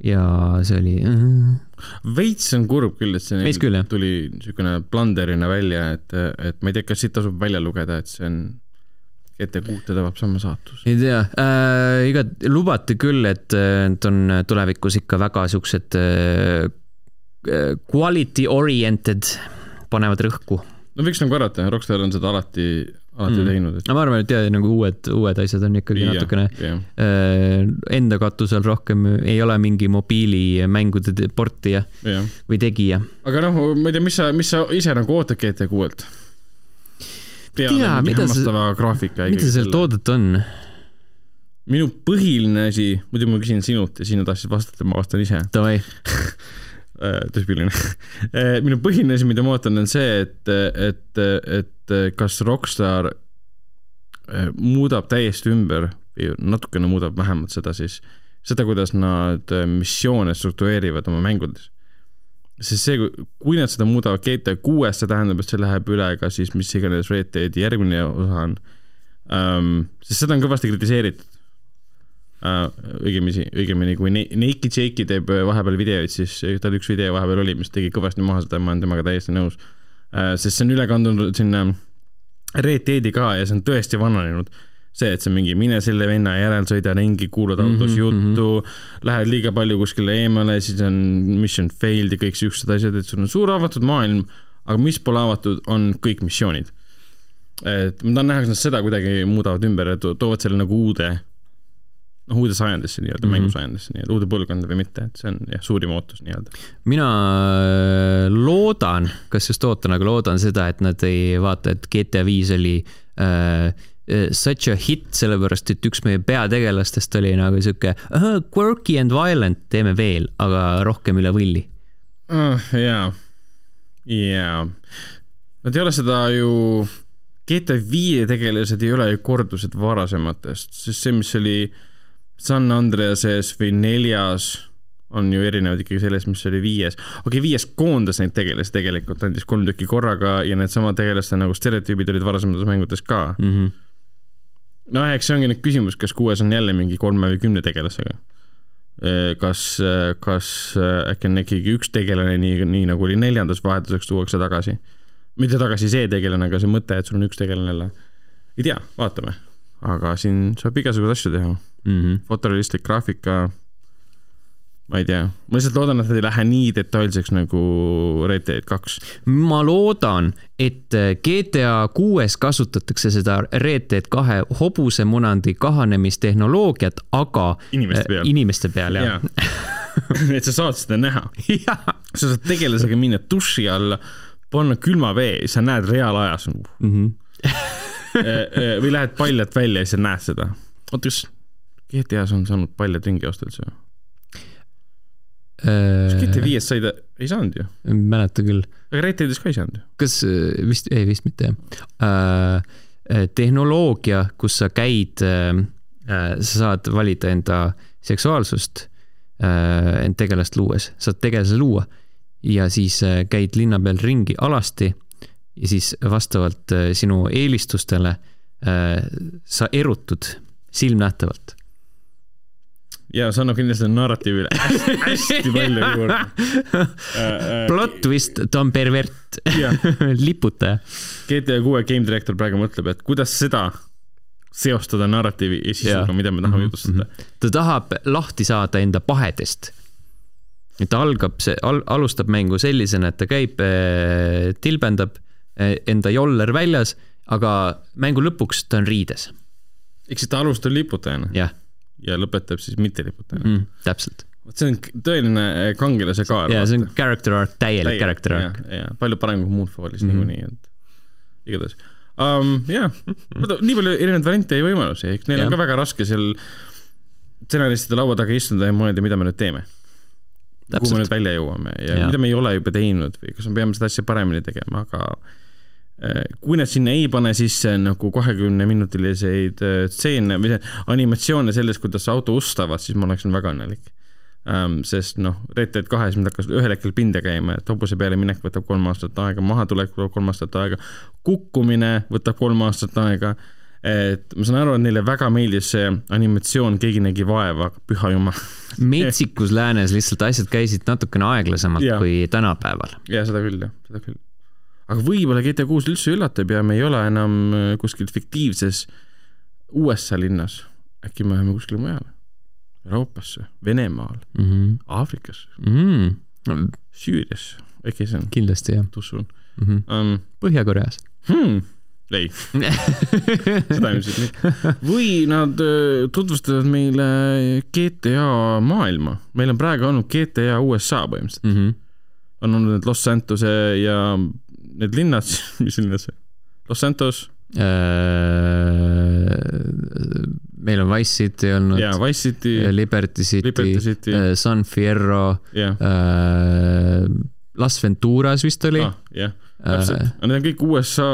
ja see oli uh.... veits on kurb küll, et see Veits küll, tuli niisugune blunderina välja, et, et ma ei tea, kas siit tasub välja lugeda, et see on ette kuute tabab sama saatus. ei tea äh,, iga, lubati küll, et, et on tulevikus ikka väga siuksed äh, quality oriented, panevad rõhku. No võiks nagu arvata, Rockstar on seda alati alati mm. teinud et.... ma arvan, et jah, nagu uued, uued asjad on ikkagi ja, natukene ja. Äh, enda katusel rohkem, ei ole mingi mobiilimängude portija ja. või tegija. aga noh, ma ei tea, mis sa, mis sa ise nagu ootad GT kuuelt? peale mingi hämmastava graafika. mida sealt oodata on? minu põhiline asi, muidu ma küsin sinult ja sina tahtsid vastata, ma vastan ise. Davai tüüpiline äh, minu põhiline asi, mida ma ootan, on see, et, et, et kas Rockstar eh, muudab täiesti ümber natukene muudab vähemalt seda siis, seda, kuidas nad missioone struktureerivad oma mängudes. sest see, kui nad seda muudavad GTA kuues, see tähendab, et see läheb üle ka siis mis iganes Red Deadi järgmine osa on um,. sest seda on kõvasti kritiseeritud. Õigemini, õigemini kui Naked Jake'i teeb vahepeal videoid, siis tal üks video vahepeal oli, mis tegi kõvasti maha seda, ma olen temaga täiesti nõus Äh, sest see on üle kandunud sinna Red Deadi ka ja see on tõesti vananenud. see, et sa mingi mine selle venna järel, sõida ringi, kuulad autos mm -hmm, juttu mm, -hmm. lähed liiga palju kuskile eemale, siis on mission failed ja kõik siuksed asjad, et sul on suur avatud maailm, aga mis pole avatud, on kõik missioonid. et ma tahan näha, kas nad seda kuidagi muudavad ümber ja toovad selle nagu uude noh, uude sajandisse nii-öelda mm -hmm., mängusajandisse nii-öelda, uude põlvkonda või mitte, et see on jah, suurim ootus nii-öelda. mina äh, loodan, kas just ootan, aga loodan seda, et nad ei vaata, et GTA viis oli äh, äh, such a hit, sellepärast et üks meie peategelastest oli nagu sihuke quirky and violent, teeme veel, aga rohkem üle võlli uh,. jaa, jaa. Nad ei ole seda ju GTA viie tegelased ei ole ju kordused varasematest, sest see, mis oli äh, San Andreases või neljas on ju erinevad ikkagi sellest, mis oli viies. okei okay,, viies koondas neid tegelasi tegelikult, andis kolm tükki korraga ja needsamad tegelaste nagu stereotüübid olid varasemates mängudes ka mm. -hmm. no eks see ongi nüüd küsimus, kas kuues on jälle mingi kolme või kümne tegelasega. kas, kas äkki on ikkagi üks tegelane, nii, nii nagu oli neljandas vahetuseks tuuakse tagasi. mitte tagasi see tegelane, aga see mõte, et sul on üks tegelane jälle. ei tea, vaatame. aga siin saab igasuguseid asju teha mm -hmm. fotorealistlik graafika. ma ei tea, ma lihtsalt loodan, et nad ei lähe nii detailseks nagu Red Dead kaks. ma loodan, et GTA kuues kasutatakse seda Red Dead kahe hobusemunandi kahanemistehnoloogiat, aga inimeste peal, inimeste peal jah ja. et sa saad seda näha. sa saad tegelasega minna duši alla, panna külma vee, sa näed reaalajas mm. -hmm. või lähed paljalt välja ja sa näed seda. oota, kas GTA-s on saanud palju ringi osta üldse või? kas GTA viies sai ta, ei saanud ju? mäleta küll. aga Red Deadis ka ei saanud ju? kas, äh, vist, ei vist mitte jah äh,. tehnoloogia, kus sa käid äh,, sa saad valida enda seksuaalsust äh, end tegelast luues, saad tegelase luua ja siis äh, käid linna peal ringi alasti ja siis vastavalt äh, sinu eelistustele äh, sa erutud silmnähtavalt ja see annab kindlasti narratiivile hästi, hästi palju juurde Plot twist, ta on pervert liputaja. GTA kuue game director praegu mõtleb, et kuidas seda seostada narratiivi ja sisuga, mida me tahame mm -hmm. jutustada. ta tahab lahti saada enda pahedest. et ta algab, see al, alustab mängu sellisena, et ta käib, eh, tilbendab enda joller väljas, aga mängu lõpuks ta on riides. ehk siis ta alustab liputajana? jah ja lõpetab siis mitteliputajana mm,. täpselt. vot see on tõeline eh, kangelase kaal. jaa, see on character arc, täielik character arc. jaa, palju parem kui Moonfallis mm -hmm. niikuinii, et igatahes um,. jah, nii palju erinevaid variante ja võimalusi, eks neil ja. on ka väga raske seal stsenaristide laua taga istuda ja mõelda, mida me nüüd teeme. kuhu me nüüd välja jõuame ja, ja mida me ei ole juba teinud või kas me peame seda asja paremini tegema, aga kui nad sinna ei pane sisse nagu kahekümneminutiliseid äh, stseene või animatsioone sellest, kuidas auto ust avas, siis ma oleksin väga õnnelik um,. sest noh, Red Dead kahes mind hakkas ühel hetkel pinde käima, et hobuse peale minek võtab kolm aastat aega, mahatulek võtab kolm aastat aega, kukkumine võtab kolm aastat aega. et ma saan aru, et neile väga meeldis see animatsioon, keegi nägi vaeva, püha jumal metsikus läänes lihtsalt asjad käisid natukene aeglasemalt ja. kui tänapäeval. ja seda küll jah, seda küll aga võib-olla GTA kuus üldse üllatab ja me ei ole enam äh, kuskil fiktiivses USA linnas. äkki me läheme kuskile mujale? Euroopasse, Venemaal mm, -hmm. Aafrikasse mm, -hmm. Süüriasse, äkki see on? kindlasti jah. usun mm. -hmm. Um, Põhja-Koreas hmm ei seda ilmselt mitte. või nad äh, tutvustavad meile GTA maailma. meil on praegu olnud GTA USA põhimõtteliselt mm. -hmm. on olnud need Los Santose ja need linnad, mis linnas see? Los Santos äh,? meil on Wise City olnud. jaa, Wise City. Liberty City, Liberty City. Äh, San Fierro yeah.. Äh, Las Venturas vist oli ah,. jah, täpselt äh,. Need on kõik USA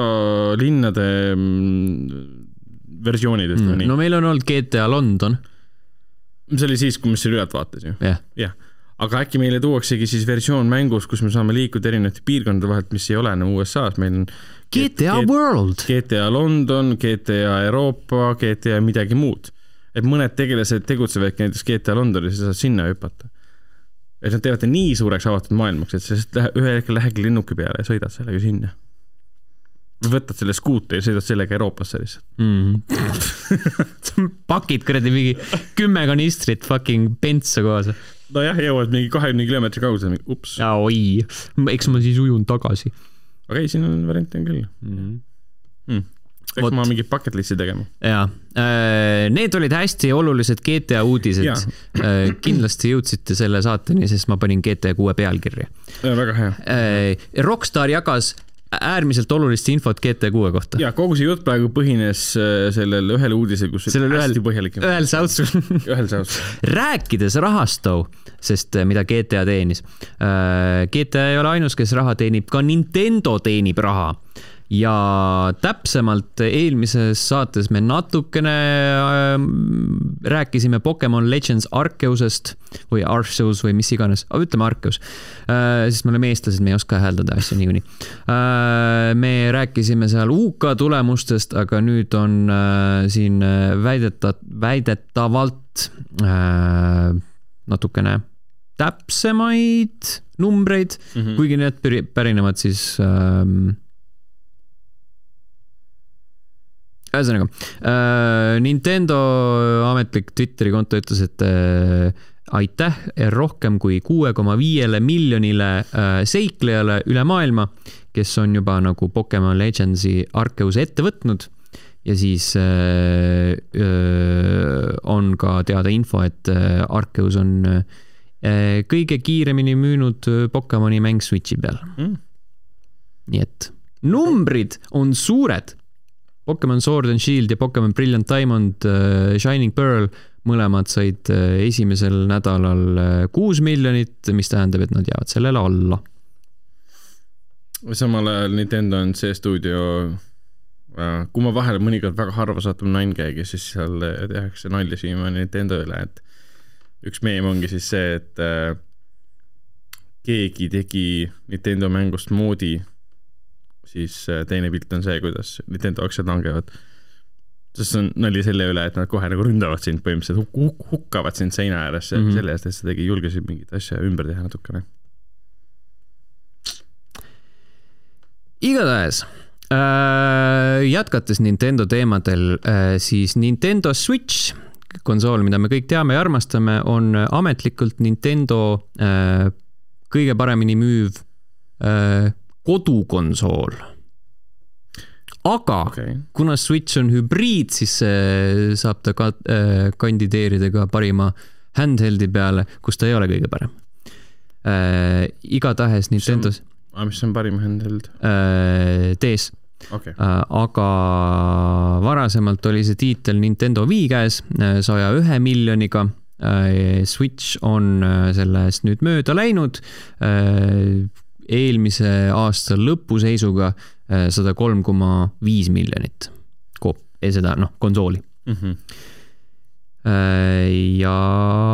linnade mm, versioonid, ütleme mm, nii. no meil on olnud GTA London. see oli siis, kui me selle üle vaatasime. jah yeah aga äkki meile tuuaksegi siis versioon mängus, kus me saame liikuda erinevate piirkondade vahelt, mis ei ole enam USA-s, meil on GTA G World. GTA London, GTA Euroopa, GTA midagi muud. et mõned tegelased tegutsevadki näiteks GTA Londonis ja saad sinna hüpata. et nad teevad ta nii suureks avatud maailmaks, et sa lihtsalt ühel hetkel lähedki lennuki peale ja sõidad sellega sinna. võtad selle skuutri ja sõidad sellega Euroopasse lihtsalt mm. pakid kuradi mingi kümme kanistrit fucking bentsa kaasa nojah, jõuad mingi kahekümne kilomeetri kaugusele, ups. oi, eks ma siis ujun tagasi. aga ei, siin on variante on küll mm. -hmm. Mm peaks ma mingi bucket list'i tegema. jaa, äh, need olid hästi olulised GTA uudised. Äh, kindlasti jõudsite selle saateni, sest ma panin GTA kuue pealkirja. väga hea. Äh, Rockstar jagas äärmiselt olulist infot GT6 kohta. ja kogu see jutt praegu põhines äh, sellel ühel uudisel, kus sellel ühel, põhjalik. ühel säutsul ühel säutsul. rääkides rahast too, sest äh, mida GTA teenis. Äh, GTA ei ole ainus, kes raha teenib, ka Nintendo teenib raha ja täpsemalt eelmises saates me natukene äh, rääkisime Pokemon Legends Arceusest või Arceus või mis iganes, ütleme Arceus äh,, sest me oleme eestlased, me ei oska hääldada asju niikuinii äh,. me rääkisime seal UK tulemustest, aga nüüd on äh, siin väideta-, väidetavalt äh, natukene täpsemaid numbreid mm, -hmm. kuigi need pärinevad siis äh, ühesõnaga äh,, Nintendo ametlik Twitteri konto ütles, et äh, aitäh rohkem kui kuue koma viiele miljonile äh, seiklejale üle maailma, kes on juba nagu Pokemon Legendsi Arceuse ette võtnud. Ja siis äh, äh, on ka teada info, et äh, Arceus on äh, kõige kiiremini müünud Pokemoni mäng Switchi peal. Mm.. nii et numbrid on suured. Pokemon Sword and Shield ja Pokemon Brilliant Diamond äh,, Shining Pearl, mõlemad said äh, esimesel nädalal äh, kuus miljonit, mis tähendab, et nad jäävad sellele alla. samal ajal Nintendo on see stuudio Äh, kui ma vahel mõnikord väga harva satun Ninegagi, siis seal äh, tehakse nalja siiamaani Nintendo üle, et üks meem ongi siis see, et äh, keegi tegi Nintendo mängust moodi, siis äh, teine pilt on see, kuidas Nintendo aktsiad langevad. sest see on nali selle üle, et nad kohe nagu ründavad sind põhimõtteliselt huk, huk, hukkavad sind seina ääres mm -hmm. selle eest, et sa tegi, julgesid mingit asja ümber teha natukene. igatahes Äh, jätkates Nintendo teemadel, äh, siis Nintendo Switch, konsool, mida me kõik teame ja armastame, on ametlikult Nintendo äh, kõige paremini müüv kodukonsool. aga okay. kuna Switch on hübriid, siis saab ta ka kandideerida ka parima handheld'i peale, kus ta ei ole kõige parem. igatahes Nintendos. mis on parim handheld? DS okay.. Äh, aga varasemalt oli see tiitel Nintendo Wii käes äh, saja ühe miljoniga. Äh, Switch on sellest nüüd mööda läinud. Eelmise aasta lõpu seisuga sada kolm koma viis miljonit koop-, seda noh, konsooli mm. -hmm ja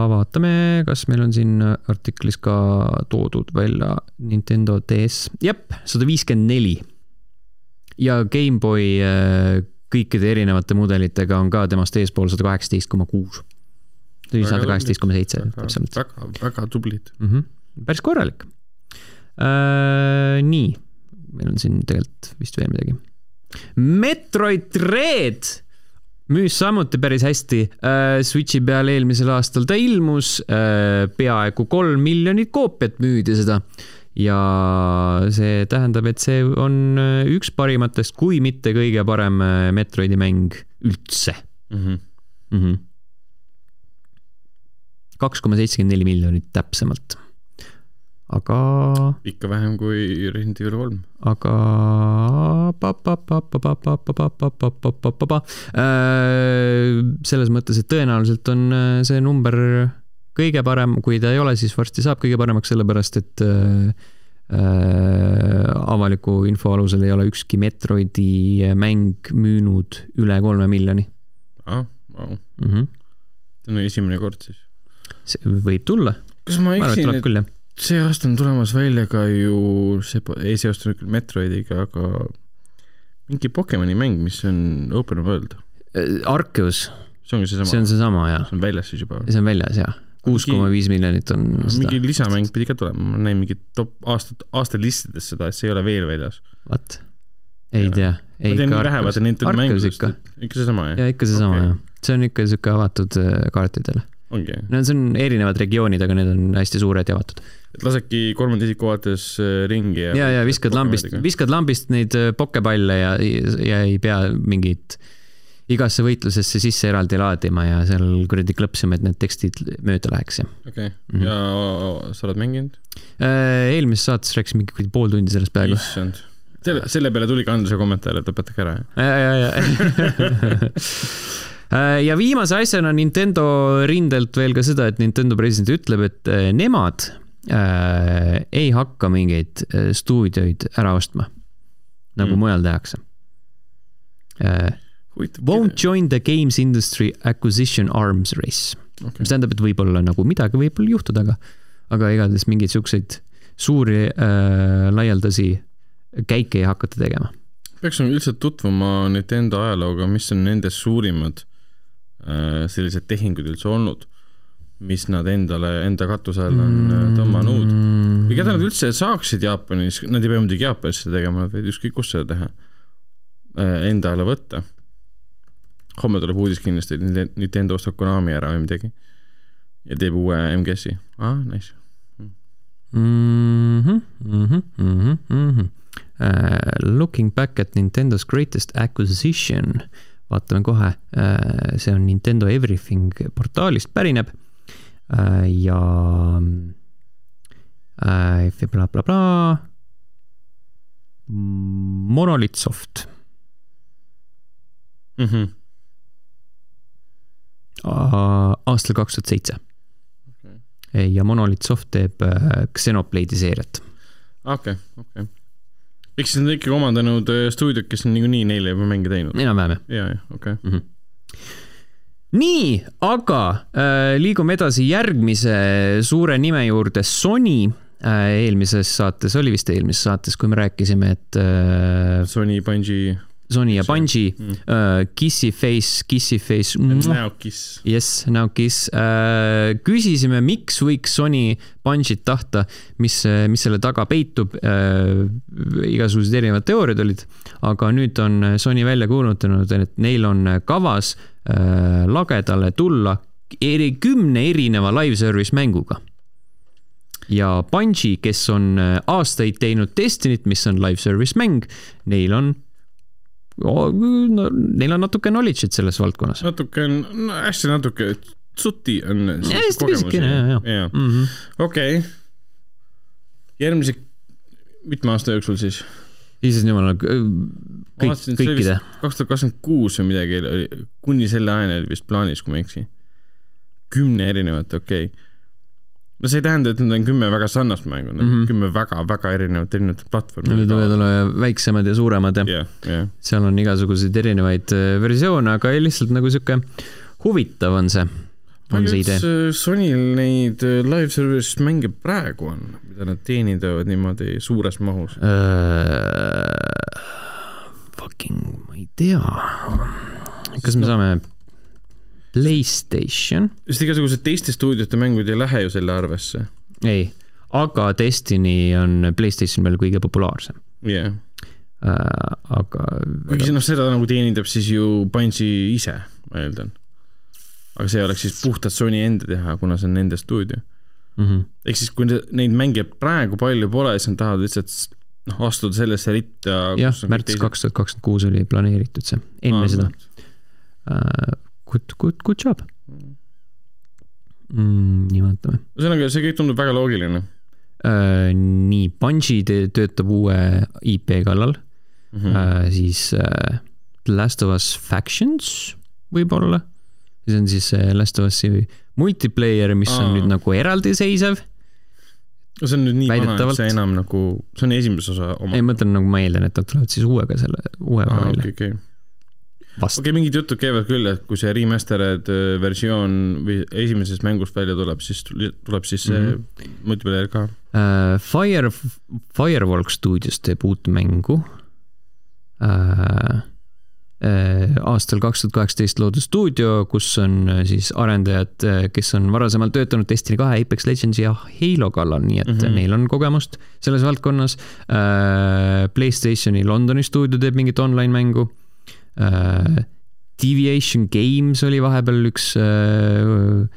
vaatame, kas meil on siin artiklis ka toodud välja Nintendo DS, jep, sada viiskümmend neli ja GameBoy äh, kõikide erinevate mudelitega on ka temast eespool sada kaheksateist koma kuus. sada kaheksateist koma seitse täpsemalt. väga, väga tublid mm. -hmm. päris korralik äh,. nii, meil on siin tegelikult vist veel midagi. Metroid Dread müüs samuti päris hästi äh,. Switchi peal eelmisel aastal ta ilmus äh,, peaaegu kolm miljonit koopiat müüdi seda ja see tähendab, et see on äh, üks parimatest, kui mitte kõige parem äh, Metroidi mäng üldse. Mm -hmm. kaks koma seitsekümmend neli miljonit täpsemalt. Aga. ikka vähem kui Resident Evil kolm. aga. selles mõttes, et tõenäoliselt on äh, see number kõige parem, kui ta ei ole, siis varsti saab kõige paremaks, sellepärast et äh, äh, avaliku info alusel ei ole ükski Metroidi mäng müünud üle kolme miljoni. aa, vau. Mhm. see on esimene kord siis? see võib tulla. kas ma eksin, et see aasta on tulemas välja ka ju, see ei seostu küll Metroidiga, aga mingi Pokemoni mäng, mis on open world. Arceus. see ongi seesama? see on seesama, jaa. see on väljas siis juba? see on väljas, jaa kuus koma viis miljonit on seda. mingi lisamäng pidi ka tulema, ma näin mingit top aastat, aastalistides seda, et see ei ole veel väljas. What? ei tea. ma tean nii vähe, vaata Nintendo mängudest, ikka seesama jah? jaa, ikka seesama okay. jah. see on ikka sihuke avatud äh, kaartidele. ongi? no see on erinevad regioonid, aga need on hästi suured ja avatud. Et lasedki kolmanda isiku vaates äh, ringi ja ja, ja viskad lambist, viskad lambist neid äh, pokepalle ja, ja ei pea mingit igasse võitlusesse sisse eraldi laadima ja seal kuradi klõpsima, et need tekstid mööda läheks ja. okei okay. mm, -hmm. ja sa oled mänginud? Äh, eelmises saates rääkis mingi kuradi pool tundi sellest peaaegu. issand, selle, selle peale tuli ka Andruse kommentaar, et lõpetage ära. ja, ja, ja ja viimase asjana Nintendo rindelt veel ka seda, et Nintendo president ütleb, et nemad äh, ei hakka mingeid stuudioid ära ostma, nagu mm. mujal tehakse. Äh, Won't join the games industry acquisition arms race. Okay.. mis tähendab, et võib-olla nagu midagi võib-olla juhtuda, aga, aga igatahes mingeid siukseid suuri äh, laialdasi käike ei hakata tegema. peaksime üldse tutvuma Nintendo ajalooga, mis on nende suurimad äh, sellised tehingud üldse olnud, mis nad endale, enda katuse all on mm. tõmmanud või keda nad üldse saaksid Jaapanis, nad ei pea muidugi Jaapanis seda tegema, nad võivad ükskõik kus seda teha, äh, enda alla võtta homme tuleb uudis kindlasti, et Nintendo ostab Konami ära või midagi. ja teeb uue MGS-i, ah nice mm. -hmm, mm -hmm, mm -hmm. Uh, looking back at Nintendo's greatest acquisition, vaatame kohe uh,, see on Nintendo Everything portaalist pärineb uh, ja uh, blablabla bla, bla. Monolith Soft mm. -hmm. aastal kaks tuhat seitse. ja Monolith Soft teeb äh, Xenoblade'i seeriat. okei okay,, okei okay. eks nad on ikkagi omandanud äh, stuudiot, kes on niikuinii neile juba mänge teinud. enam-vähem jah. ja, ja okei okay. mm. -hmm nii, aga äh, liigume edasi järgmise suure nime juurde, Sony äh,. eelmises saates, oli vist eelmises saates, kui me rääkisime, et äh,. Sony, Bungi Sony ja Bungi mm. uh,, Kissy Face, Kissy Face. Now Kiss. Yes, Now Kiss uh,. küsisime, miks võiks Sony Bungit tahta, mis, mis selle taga peitub uh,. igasugused erinevad teooriad olid, aga nüüd on Sony välja kuulutanud, et neil on kavas uh, lagedale tulla eri, kümne erineva live service mänguga ja Bungi, kes on aastaid teinud Destiny't, mis on live service mäng, neil on no, neil on natuke knowledge'it selles valdkonnas. natuke on, no hästi natuke, suti on. hästi pisikene, ja, ja. Mhm. okei. järgmise, mitme aasta jooksul siis? Issand jumal, kõik, kõikide. kaks tuhat kakskümmend kuus või midagi oli, kuni selle ajani oli vist plaanis, kui ma ei eksi. kümne erinevat, okei okay no see ei tähenda, et need on kümme väga sarnast mängu, need on mm -hmm. kümme väga-väga erinevat erinevat platvormi. Need võivad olla väiksemad ja suuremad ja yeah, yeah. seal on igasuguseid erinevaid äh, versioone, aga lihtsalt nagu sihuke huvitav on see, on see idee. Sonyl neid äh, live service mänge praegu on, mida nad teenindavad niimoodi suures mahus uh,? Fucking, ma ei tea. kas me saame Playstation. sest igasugused teiste stuudiote mängud ei lähe ju selle arvesse. ei, aga Destiny on Playstation peal kõige populaarsem. jah yeah. äh,. aga. kuigi noh, seda nagu teenindab siis ju Bungi ise, ma eeldan. Aga see oleks siis puhtalt Sony enda teha, kuna see on nende stuudio mm -hmm.. ehk siis, kui neid mänge praegu palju pole, siis nad tahavad lihtsalt noh, astuda sellesse ritta. jah, märts kaks tuhat kakskümmend kuus oli planeeritud see, enne ah, seda. Uh, good, good, good job mm,. nii vaatame. ühesõnaga, see kõik tundub väga loogiline uh,. nii, Bungi töötab uue IP kallal mm. -hmm. Uh, siis uh, Last of Us Factions võib-olla. See on siis uh, Last of Us'i multiplayer, mis Aa. on nüüd nagu eraldiseisev see on nüüd nii vana, et see enam nagu, see on esimese osa oma. ei, ma mõtlen nagu ma eeldan, et nad tulevad siis uuega selle, uuega välja okay,. Okay okei okay,, mingid jutud käivad küll, et kui see remastered äh, versioon või esimesest mängust välja tuleb, siis tuleb siis see mm -hmm. multiplayer ka uh,. Fire, Firewalk Studios teeb uut mängu uh, aastal kaks tuhat kaheksateist loodud stuudio, kus on siis arendajad, kes on varasemalt töötanud Destiny kahe, Apex Legendsi ja Halo kallal, nii et mm -hmm. neil on kogemust selles valdkonnas. Playstationi Londoni stuudio teeb mingit online mängu äh,. Deviation Games oli vahepeal üks äh,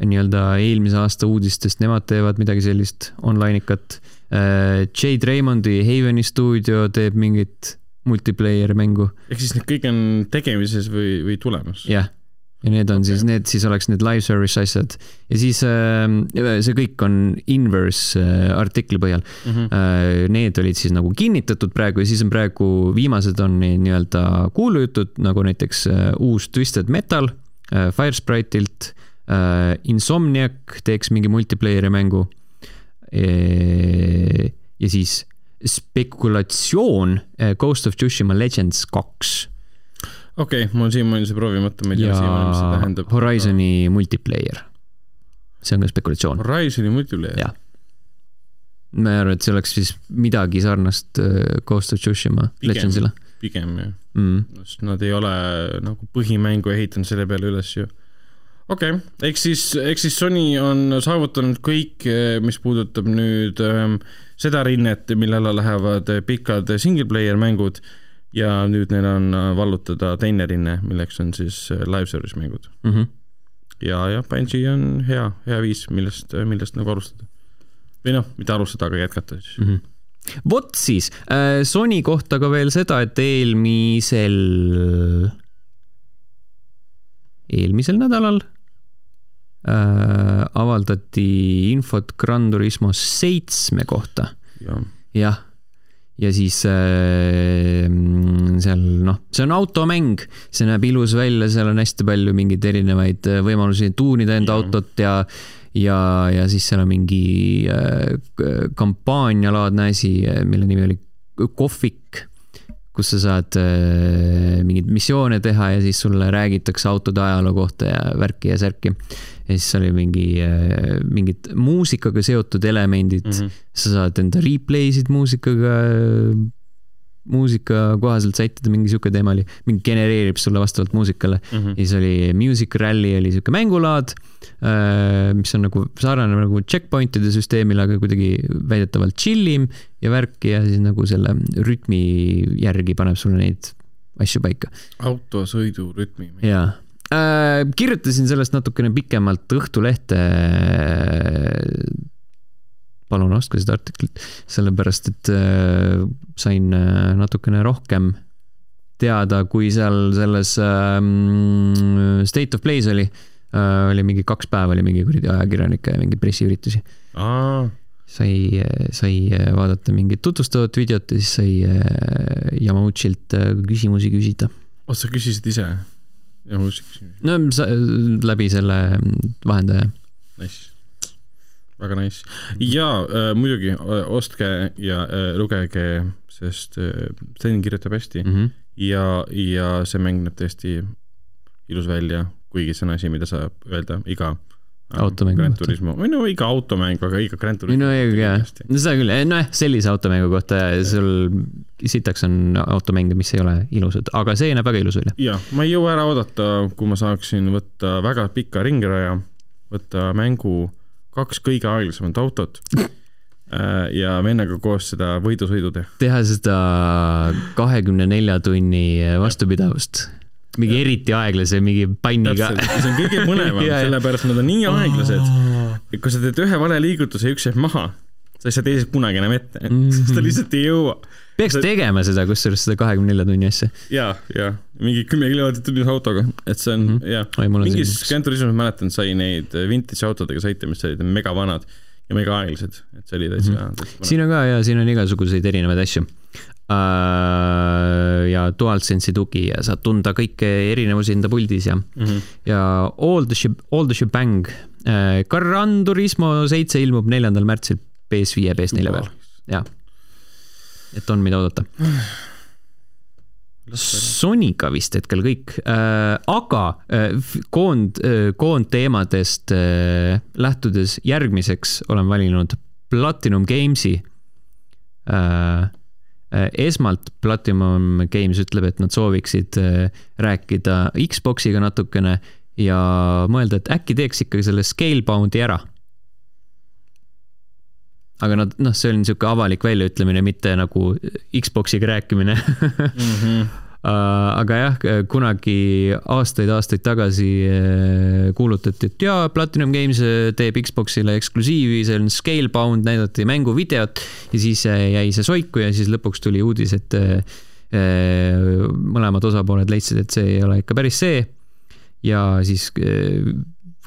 nii-öelda eelmise aasta uudistest, nemad teevad midagi sellist online'ikat äh,. Jade Raymondi Haveni stuudio teeb mingit multiplayer mängu. ehk siis need kõik on tegemises või, või tulemas? jah yeah ja need on okay. siis, need siis oleks need live service asjad. ja siis äh, see kõik on inverse äh, artikli põhjal mm. -hmm. Äh, need olid siis nagu kinnitatud praegu ja siis on praegu, viimased on nii-öelda kuulujutud, nagu näiteks äh, uus Twisted Metal äh, Firesprite'ilt äh,. Insomniac teeks mingi multiplayer'i mängu e. ja siis spekulatsioon äh, Ghost of Tsushima Legends kaks okei okay,, mul on siiamaani see proovimata, ma ei tea siiamaani, mis see tähendab. Horizon'i multiplayer. see on ka spekulatsioon. Horizon'i multiplayer? jah. ma arvan, et see oleks siis midagi sarnast äh, Ghost of Tsushima Legendsile. pigem jah mm.. sest nad ei ole nagu põhimängu ehitanud selle peale üles ju. Okei okay., ehk siis, ehk siis Sony on saavutanud kõik, äh, mis puudutab nüüd ähm, seda rinnet, mille alla lähevad pikad single player mängud ja nüüd neil on äh, vallutada teine rinne, milleks on siis live service mängud mm. -hmm. ja, ja Bungi on hea, hea viis, millest, millest nagu alustada. või noh, mitte alustada, aga jätkata siis mm. -hmm vot siis äh,, Sony kohta ka veel seda, et eelmisel, eelmisel nädalal äh, avaldati infot Gran Turismo seitsme kohta. Ja.. jah, ja siis äh, seal noh, see on automäng, see näeb ilus välja, seal on hästi palju mingeid erinevaid äh, võimalusi tuunida enda ja. autot ja ja, ja siis seal on mingi äh, kampaanialaadne asi, mille nimi oli kohvik, kus sa saad äh, mingeid missioone teha ja siis sulle räägitakse autode ajaloo kohta ja värki ja särki. ja siis oli mingi äh,, mingid muusikaga seotud elemendid mm, -hmm. sa saad enda replay sid muusikaga muusika kohaselt sättida, mingi sihuke teema oli, mingi genereerib sulle vastavalt muusikale mm. -hmm. ja siis oli Music Rally oli sihuke mängulaad, äh, mis on nagu sarnane nagu checkpoint'ide süsteemile, aga kuidagi väidetavalt chill im ja värki ja siis nagu selle rütmi järgi paneb sulle neid asju paika. autosõidu rütmi. jaa äh,. kirjutasin sellest natukene pikemalt Õhtulehte palun ostke seda artiklit, sellepärast et äh, sain äh, natukene rohkem teada, kui seal selles äh, State of Play's oli äh,. oli mingi kaks päeva oli mingi kuradi ajakirjanikke ja mingeid pressiüritusi. sai, sai vaadata mingit tutvustavat videot ja siis sai äh, Yamauchilt äh, küsimusi küsida. oh, sa küsisid ise? Yamauchi küsimusi? no sa, läbi selle vahendaja. Nice väga nice. ja äh, muidugi ostke ja äh, lugege, sest äh, Sten kirjutab hästi mm -hmm. ja, ja see mäng näeb tõesti ilus välja, kuigi see on asi, mida saab öelda iga äh, automängu kohta. või no iga automäng, aga iga Grand Turismo. no jaa, no seda küll, nojah, sellise automängu kohta sul sitaks on automänge, mis ei ole ilusad, aga see näeb väga ilus välja. jah, ma ei jõua ära oodata, kui ma saaksin võtta väga pika ringiraja, võtta mängu kaks kõige aeglasemat autot äh, ja vennaga koos seda võidusõidu teha. teha seda kahekümne nelja tunni vastupidavust mingi ja. eriti aeglase mingi panniga. see on kõige põnevam sellepärast nad on nii aeglased, et kui sa teed ühe vale liigutuse ja üks jääb maha, sa ei saa teisest kunagi enam ette mm, sest ta lihtsalt ei jõua. Peaks tegema seda, kusjuures seda kahekümne nelja tunni asja. ja, ja mingi kümme kilomeetrit tunnis autoga, et see on mm -hmm. ja, mingis Gran Turismos ma mäletan, sai neid vintage autodega sõita, mis olid mega vanad ja mega aeglased, et see oli täitsa mm. -hmm. siin on ka ja siin on igasuguseid erinevaid asju uh,. ja DualSense'i tugi ja saad tunda kõiki erinevusi enda puldis ja mm, -hmm. ja all the, all the shebang uh,. Gran Turismo seitse ilmub neljandal märtsil PS5 ja PS4 peal, jah. Et on, mida oodata. Sonica vist hetkel kõik. Äh,, aga äh, koond äh,, koondteemadest äh, lähtudes järgmiseks olen valinud Platinum Games'i. Äh,. Äh, esmalt Platinum Games ütleb, et nad sooviksid äh, rääkida Xbox'iga natukene ja mõelda, et äkki teeks ikka selle Scalebound'i ära aga nad, noh, see oli niisugune avalik väljaütlemine, mitte nagu Xbox'iga rääkimine mm. -hmm. aga jah, kunagi aastaid-aastaid tagasi äh, kuulutati, et jaa, Platinum Games äh, teeb Xbox'ile eksklusiivi, see on Scalebound, näidati mänguvideot ja siis jäi see soiku ja siis lõpuks tuli uudis, et mõlemad osapooled leidsid, et see ei ole ikka päris see. ja siis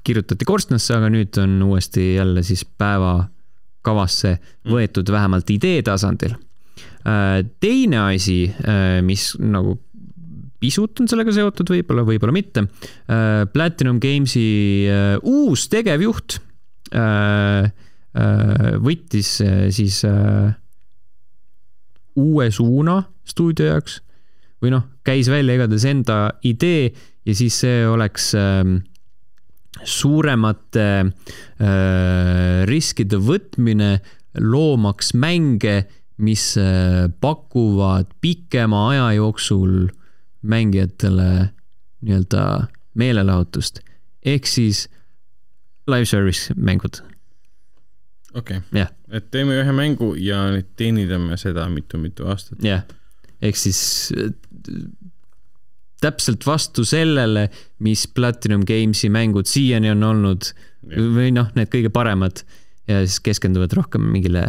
kirjutati korstnasse, aga nüüd on uuesti jälle siis päeva kavasse võetud vähemalt idee tasandil. Äh, teine asi, äh, mis nagu pisut on sellega seotud, võib-olla, võib-olla mitte. Äh, Platinum Games'i uus tegevjuht võttis siis uue suuna stuudio jaoks või noh, käis välja igatahes enda idee ja siis see oleks äh, suuremate äh, riskide võtmine, loomaks mänge, mis äh, pakuvad pikema aja jooksul mängijatele nii-öelda meelelahutust. ehk siis live service mängud. okei okay. et teeme ühe mängu ja teenindame seda mitu-mitu aastat. jah yeah., ehk siis täpselt vastu sellele, mis Platinum Gamesi mängud siiani on olnud ja. või noh, need kõige paremad ja siis keskenduvad rohkem mingile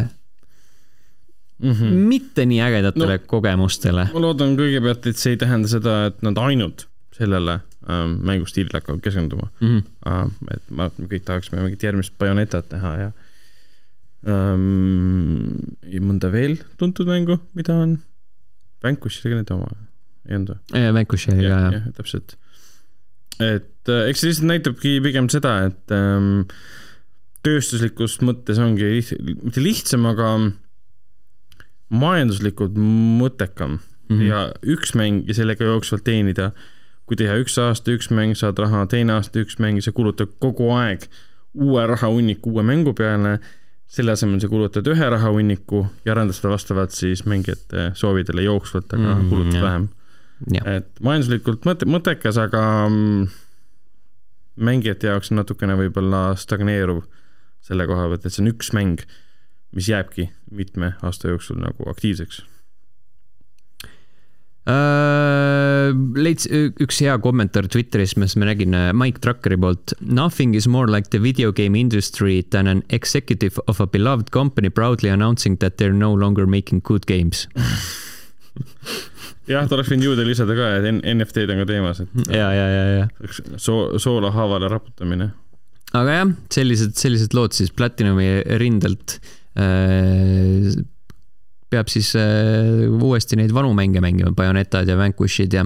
mm -hmm. mitte nii ägedatele no, kogemustele. ma loodan kõigepealt, et see ei tähenda seda, et nad ainult sellele ähm, mängustiilile hakkavad keskenduma mm. -hmm. Ähm, et ma me kõik tahaksime mingit järgmist Bayonetat näha ja ähm, mõnda veel tuntud mängu, mida on Vanquish oli ka nende oma, ei olnud või? Vanquish oli ka, jah. täpselt. et äh, eks see lihtsalt näitabki pigem seda, et ähm, tööstuslikus mõttes ongi liht, mitte lihtsam, aga majanduslikult mõttekam mm -hmm. ja üks mäng ja sellega jooksvalt teenida. kui teha üks aasta üks mäng, saad raha, teine aasta üks mäng, sa kulutad kogu aeg uue rahahunniku uue mängu peale selle asemel sa kulutad ühe rahahunniku ja arendad seda vastavalt siis mängijate soovidele jooksvalt, aga mm, kulutad jah. vähem. Et majanduslikult mõte, mõttekas, aga mm, mängijate jaoks natukene võib-olla stagneeruv selle koha pealt, et see on üks mäng, mis jääbki mitme aasta jooksul nagu aktiivseks. Uh, leits üks hea kommentaar Twitteris, mis ma nägin äh, Mike Truckeri poolt. Nothing is more like the video game industry than an executive of a beloved company proudly announcing that they are no longer making good games jah, ta oleks võinud juurde lisada ka, et NFT-d on ka teemas, et. ja, ja, ja, ja. soo-, soolahaavale raputamine. aga jah, sellised, sellised lood siis Platinumi rindelt äh, peab siis äh, uuesti neid vanu mänge mängima, Bayonetad ja Vanquishid ja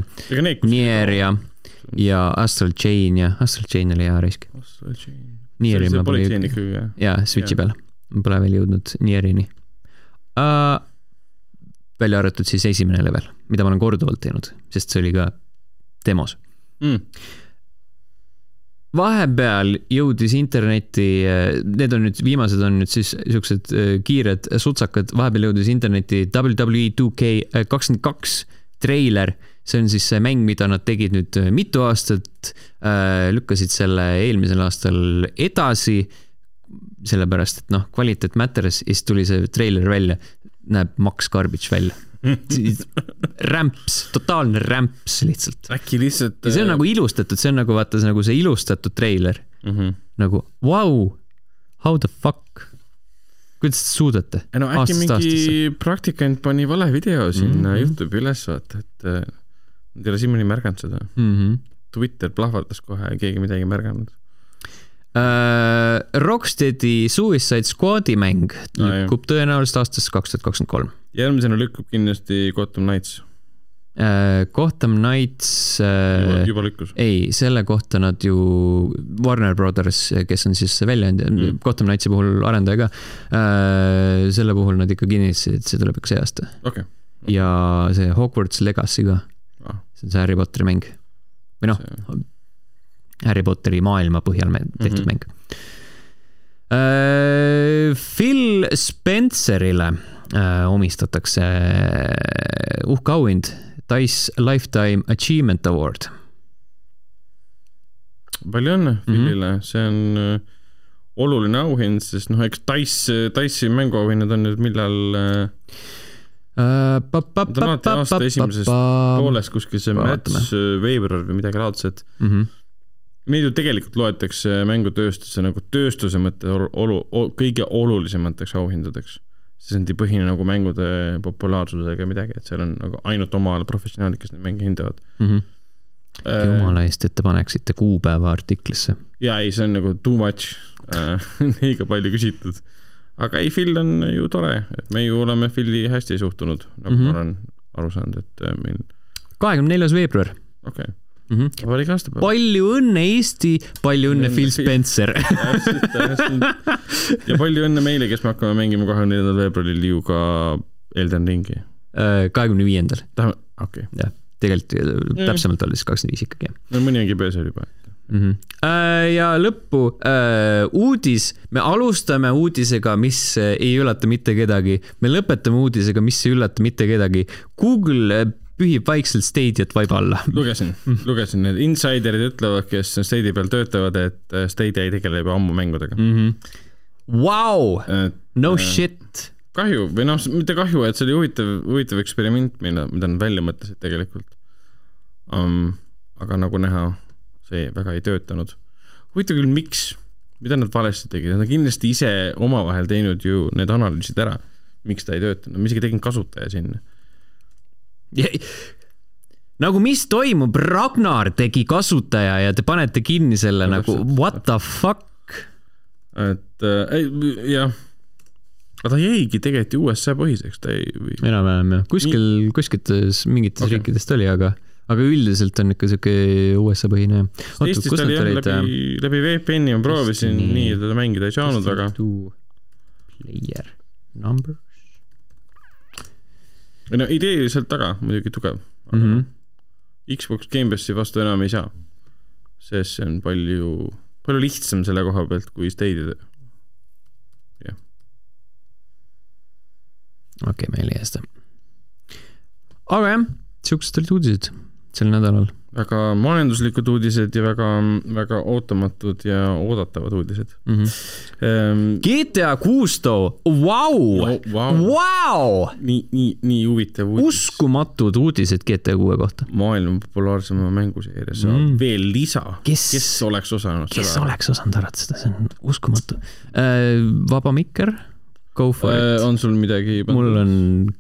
Nier ja, ja Astral Chain ja Astral Chain oli hea risk. Nieri ma pole jaa, Switchi peal. ma pole veel jõudnud Nierini uh,. Välja arvatud siis esimene level, mida ma olen korduvalt teinud, sest see oli ka demos mm vahepeal jõudis internetti, need on nüüd, viimased on nüüd siis siuksed äh, kiired sutsakad, vahepeal jõudis internetti WWE 2K kakskümmend kaks treiler. see on siis see mäng, mida nad tegid nüüd äh, mitu aastat, äh, lükkasid selle eelmisel aastal edasi. sellepärast, et noh, kvaliteet matters ja siis tuli see treiler välja, näeb Max Garbage välja rämps, totaalne rämps lihtsalt. äkki lihtsalt. ja see on äh, nagu ilustatud, see on nagu vaata, see nagu see ilustatud treiler mm. -hmm. nagu vau wow,, how the fuck. kuidas te suudate? no äkki mingi aastasse? praktikant pani vale video sinna mm -hmm. Youtube'i üles, vaata, et äh, nad ei ole siiamaani märganud seda mm. -hmm. Twitter plahvatas kohe keegi midagi ei märganud. Rocksteadi Suicide Squadi mäng lükkub no, tõenäoliselt aastasse kaks tuhat kakskümmend kolm järgmisena lükkub kindlasti Gotham Knights äh,. Gotham Knights äh,. juba, lükkus. ei, selle kohta nad ju, Warner Brothers, kes on siis väljaandja mm., Gotham Knightsi puhul arendaja ka äh,. selle puhul nad ikka kinnitasid, et see tuleb ikka see aasta okay.. ja see Hogwarts Legacy ka ah.. see on see Harry Potteri mäng. või noh see..., Harry Potteri maailma põhjal tehtud mm -hmm. mäng äh,. Phil Spencerile äh, omistatakse äh, uhke auhind, Dice Lifetime Achievement Award. palju õnne mhm. Philile mm, -hmm. see on oluline auhind, sest noh, eks Dice, Dice'i mänguauhinnad on nüüd millal pa, pa, alati aasta esimeses pooles kuskil see märts, veebruar või midagi laadset mm. -hmm. Neid ju tegelikult loetakse mängutööstuse nagu tööstuse mõttes olu, olu, kõige olulisemateks auhindadeks sisendipõhine nagu mängude populaarsusega midagi, et seal on nagu ainult oma ala professionaalid, kes neid mänge hindavad mm. -hmm. Äh, jumala eest, et te paneksite kuupäeva artiklisse. ja ei, see on nagu too much äh, liiga palju küsitud. aga ei, Phil on ju tore, et me ju oleme Phil'i hästi suhtunud, nagu mm -hmm. ma olen aru saanud, et äh, meil. kahekümne neljas veebruar. okei okay mm. -hmm. vabariigi aastapäev. palju õnne, Eesti, palju õnne, Phil Spencer ja palju õnne meile, kes me hakkame mängima kahekümne neljandal veebruaril ju ka Elden Ringi. Äh, kahekümne viiendal. okei jah, tegelikult mm. täpsemalt olles kakskümmend viis ikkagi. no mõni ongi pöösel juba Mm -hmm. ja lõppu äh, uudis, me alustame uudisega, mis ei üllata mitte kedagi, me lõpetame uudisega, mis ei üllata mitte kedagi. Google pühib vaikselt Stadiat vaiba alla. lugesin, lugesin, need insiderid ütlevad, kes Stadia peal töötavad, et äh, Stadia ei tegele juba ammu mängudega mm. -hmm. Wow, no äh, shit. kahju või noh, mitte kahju, et see oli huvitav, huvitav eksperiment, mida, mida nad välja mõtlesid tegelikult. um,. aga nagu näha, see väga ei töötanud. huvitav küll, miks, mida nad valesti tegid, nad on kindlasti ise omavahel teinud ju need analüüsid ära, miks ta ei töötanud, ma isegi tegin kasutaja sinna nagu mis toimub, Ragnar tegi kasutaja ja te panete kinni selle ja, nagu täpselt, what the fuck? et äh, jah, aga ta jäigi tegelikult ju USA põhiseks, ta ei või.... enam-vähem jah, kuskil Nii..., kuskites mingites okay. riikidest oli, aga, aga üldiselt on ikka siuke USA põhine. Eestis ta oli jah, läbi, äh, läbi VPN-i ma proovisin nii, nii teda mängida ei saanud väga. Player numbers. no idee sealt taga muidugi tugev mm. -hmm Xbox Gamepassi vastu enam ei saa. sest see on palju, palju lihtsam selle koha pealt kui Stadia. jah. okei okay,, ma ei leia seda. aga jah, siuksed olid uudised sel nädalal väga majanduslikud uudised ja väga, väga ootamatud ja oodatavad uudised mm. -hmm. Ähm, GTA kuus too, vau, vau! nii, nii, nii huvitav uudis. uskumatud uudised GTA kuue kohta. maailma populaarsema mänguseeria saab mm. veel lisa. kes, kes oleks osanud kes seda? oleks osanud arvata seda, see on uskumatu äh,. vaba mikker, go for äh, it. on sul midagi? mul on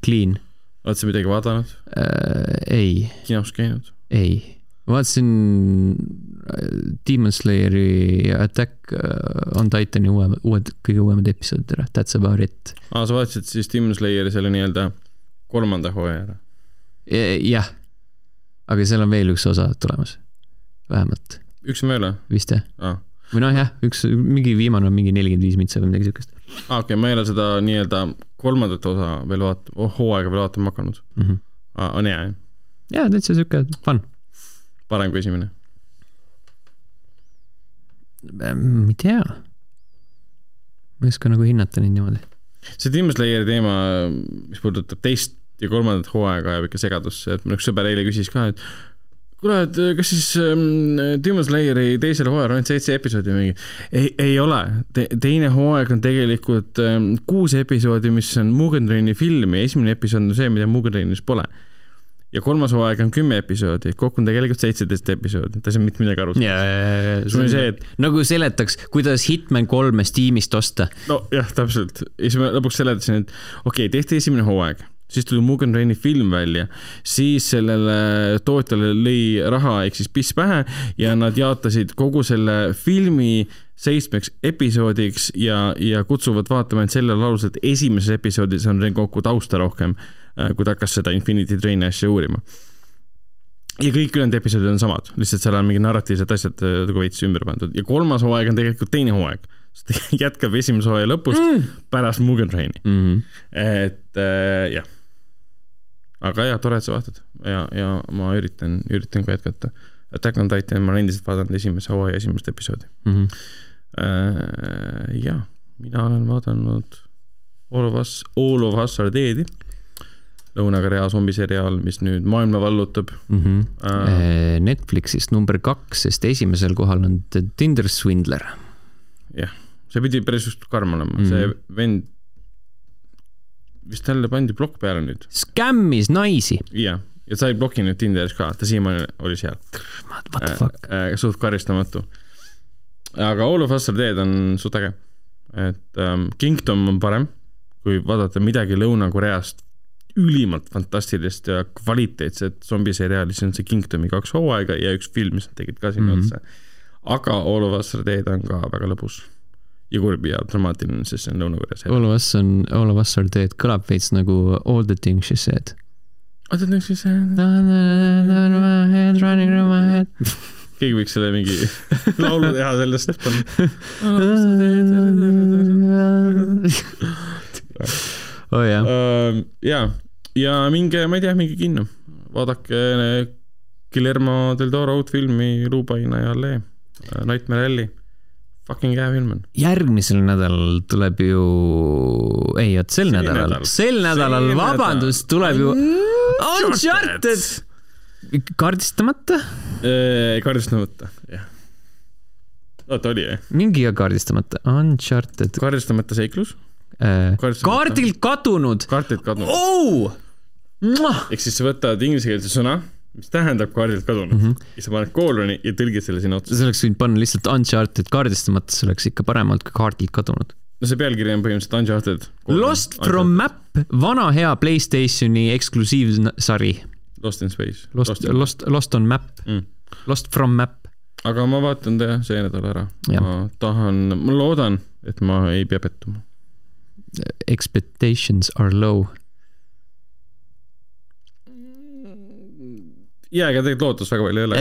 clean. oled sa midagi vaadanud äh,? ei. kinos käinud? ei vaatasin äh, Demon Slayeri Attack äh, on Titani uue, uued, kõige uuemad episoodid ära, that's about it. aa, sa vaatasid siis Demon Slayeri selle nii-öelda kolmanda hooaja ära? jah, aga seal on veel üks osa tulemas, vähemalt. üks on veel või? vist jah ah.. või noh, jah, üks, mingi viimane on mingi nelikümmend viis mintsa või midagi siukest. aa, okei okay,, ma ei ole seda nii-öelda kolmandat osa veel vaat-, hooaega veel vaatama hakanud mm. -hmm. Ah, on hea, jah? jaa, täitsa siuke fun parem kui esimene? ma ei tea. ma ei oska nagu hinnata neid niimoodi. see Demon Slayeri teema, mis puudutab teist ja kolmandat hooaega, ajab ikka segadusse, et mul üks sõber eile küsis ka, et kuule, et kas siis ähm, Demon Slayeri teisel hooajal on ainult seitse episoodi mingi? ei, ei ole Te,. teine hooaeg on tegelikult ähm, kuus episoodi, mis on Mugen Traini film ja esimene episood on see, mida Mugen Trainis pole ja kolmas hooaeg on kümme episoodi, kokku on tegelikult seitseteist episoodi, ta ei saa mitte midagi aru. see on see, et. nagu seletaks, kuidas Hitman kolme Steamist osta. nojah, täpselt. ja siis ma lõpuks seletasin, et okei okay,, tehti esimene hooaeg, siis tuli Mugen Traini film välja, siis sellele tootjale lõi raha ehk siis piss pähe ja nad jaotasid kogu selle filmi seitsmeks episoodiks ja, ja kutsuvad vaatama ainult sellel alusel, et esimeses episoodis on kokku tausta rohkem kui ta hakkas seda Infinity Traini asja uurima. ja kõik ülejäänud episoodid on samad, lihtsalt seal on mingid narratiivsed asjad äh, nagu veits ümber pandud ja kolmas hooaeg on tegelikult teine hooaeg. jätkab esimese hooaja lõpust mm. pärast Mugen Traini mm. -hmm. et äh, jah. aga jah, tore, et sa vaatad ja, ja ma üritan, üritan ka jätkata. Attack on Titan, ma olen endiselt vaadanud esimese hooaja esimest episoodi mm. -hmm. Äh, ja, mina olen vaadanud All of Us, All of Us are Dead'i Lõuna-Korea zombiseriaal, mis nüüd maailma vallutab mm. -hmm. Uh, Netflixist number kaks, sest esimesel kohal on The Tinder Swindler. jah, see pidi päris just karm olema mm, -hmm. see vend vist talle pandi plokk peale nüüd. Skämmis naisi. jah, ja sai ploki nüüd Tinderis ka, ta siiamaani oli seal. What the fuck äh,? Äh, suht karistamatu. aga All of Us are dead on suht äge. et ähm, Kingdom on parem, kui vaadata midagi Lõuna-Koreast ülimalt fantastilist ja kvaliteetset zombiseriaali, see on see Kingdomi kaks hooaega ja üks film, mis nad tegid ka sinna mm -hmm. otsa. aga All of Us Are Dead on ka väga lõbus ja kurb ja dramaatiline, sest see on Lõuna-Koreas. All of Us on, All of Us Are Dead kõlab veits nagu All the things she said. All the things she said. running through my head keegi võiks selle mingi laulu teha sellest oh jah uh,. jaa, ja minge, ma ei tea, minge kinno, vaadake Guillermo del Toro uut filmi Luupaina ja Allee, äh, Nightmare Alley fucking hea film on. järgmisel nädalal tuleb ju, ei, oot sel nädalal, nädal. sel nädalal, vabandust, tuleb ju Uncharted. kaardistamata? Äh, kaardistamata, jah. oota, oli jah? mingi kaardistamata, Uncharted. kaardistamata seiklus Äh, kaardilt kadunud. kaardilt kadunud oh!. ehk siis sa võtad inglisekeelse sõna, mis tähendab kaardilt kadunud mm. -hmm. ja sa paned kooloni ja tõlgid selle sinna otsa. sa oleks võinud panna lihtsalt Uncharted kaardistamata, see oleks ikka parem olnud kui kaardilt kadunud. no see pealkiri on põhimõtteliselt Uncharted. Lost Uncharted. from Map, vana hea Playstationi eksklusiivsari. Lost in Space. Lost, Lost, Lost, on Map mm., Lost from Map. aga ma vaatan ta jah, see nädal ära. ma tahan, ma loodan, et ma ei pea pettuma. Expectations are low jaa, ega tegelikult lootust väga palju ei ole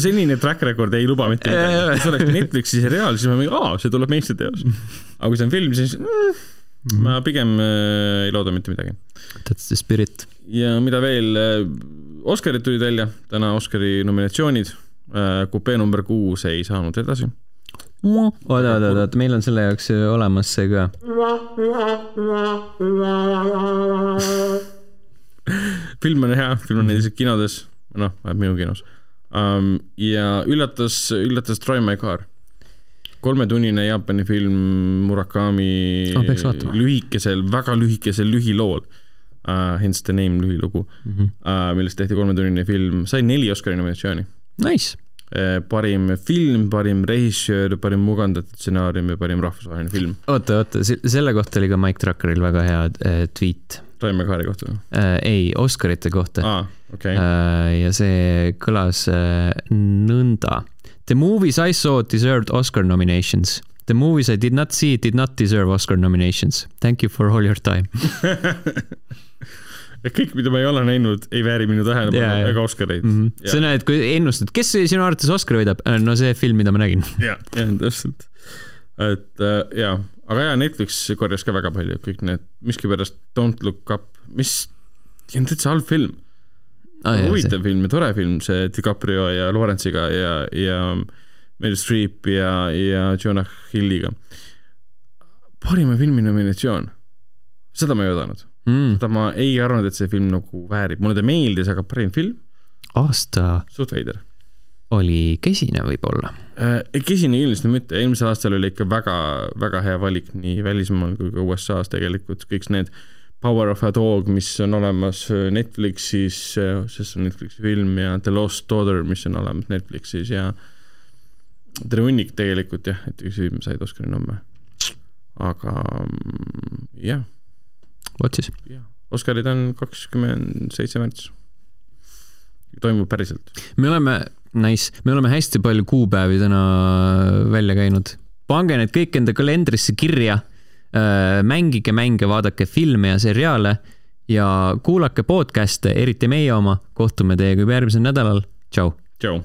senine track record ei luba mitte midagi. kui see oleks Netflixi seriaal, siis ma mingi, aa, see tuleb meistriteos. aga kui see on film, siis mm, ma pigem äh, ei looda mitte midagi. That's the spirit. ja mida veel äh,, Oscarid tulid välja, täna Oscari nominatsioonid äh,. kupee number kuus ei saanud edasi oot, oot, oot, meil on selle jaoks olemas see ka film on hea, film on näiteks kinodes, noh, vähemalt minu kinos um,. ja üllatas, üllatas Troy My Car. kolmetunnine Jaapani film Murakami oh, lühikesel, väga lühikesel lühilool uh,. Hence the name lühilugu mm, -hmm. uh, millest tehti kolmetunnine film, sai neli Oscari nominatsiooni. Nice parim film, parim režissöör, parim mugandatud stsenaarium ja parim rahvusvaheline film. oota, oota, selle kohta oli ka Mike Truckeril väga hea äh, tweet Rain McCarri kohta äh,? ei, Oscarite kohta ah,. Okay. Äh, ja see kõlas äh, nõnda. The movies I saw deserved Oscar nominations. The movies I did not see did not deserve Oscar nominations. Thank you for all your time et kõik, mida ma ei ole näinud, ei vääri minu tähelepanu yeah, ega Oscareid mm. -hmm. sa näed, kui ennustad, kes sinu arvates Oscari võidab? Äh, no see film, mida ma nägin. jah, täpselt. et äh, jaa aga jaa, Netflix korjas ka väga palju, kõik need, miskipärast Don't Look Up, mis, see on täitsa halb film ah,. huvitav film ja tore film, see DiCaprio ja Lawrence'iga ja, ja Meryl Streep ja, ja Jonah Hilliga. parima filmi nominatsioon, seda ma ei oodanud mm.. seda ma ei arvanud, et see film nagu väärib, mulle ta meeldis, aga parim film? aasta. suht veider oli kesine võib-olla äh,? kesine kindlasti mitte, eelmisel aastal oli ikka väga, väga hea valik nii välismaal kui ka USA-s tegelikult, kõik need Power of a Dog, mis on olemas Netflixis, sest see on Netflixi film ja The Lost Daughter, mis on olemas Netflixis ja terve hunnik tegelikult jah, et üks film said Oscari nomme. aga mm, jah. Vot siis. Oscarid on kakskümmend seitse märts. toimub päriselt. me oleme Nice, me oleme hästi palju kuupäevi täna välja käinud. pange need kõik enda kalendrisse kirja. Äh, mängige mänge, vaadake filme ja seriaale ja kuulake podcast'e, eriti meie oma. kohtume teiega juba järgmisel nädalal. tšau. tšau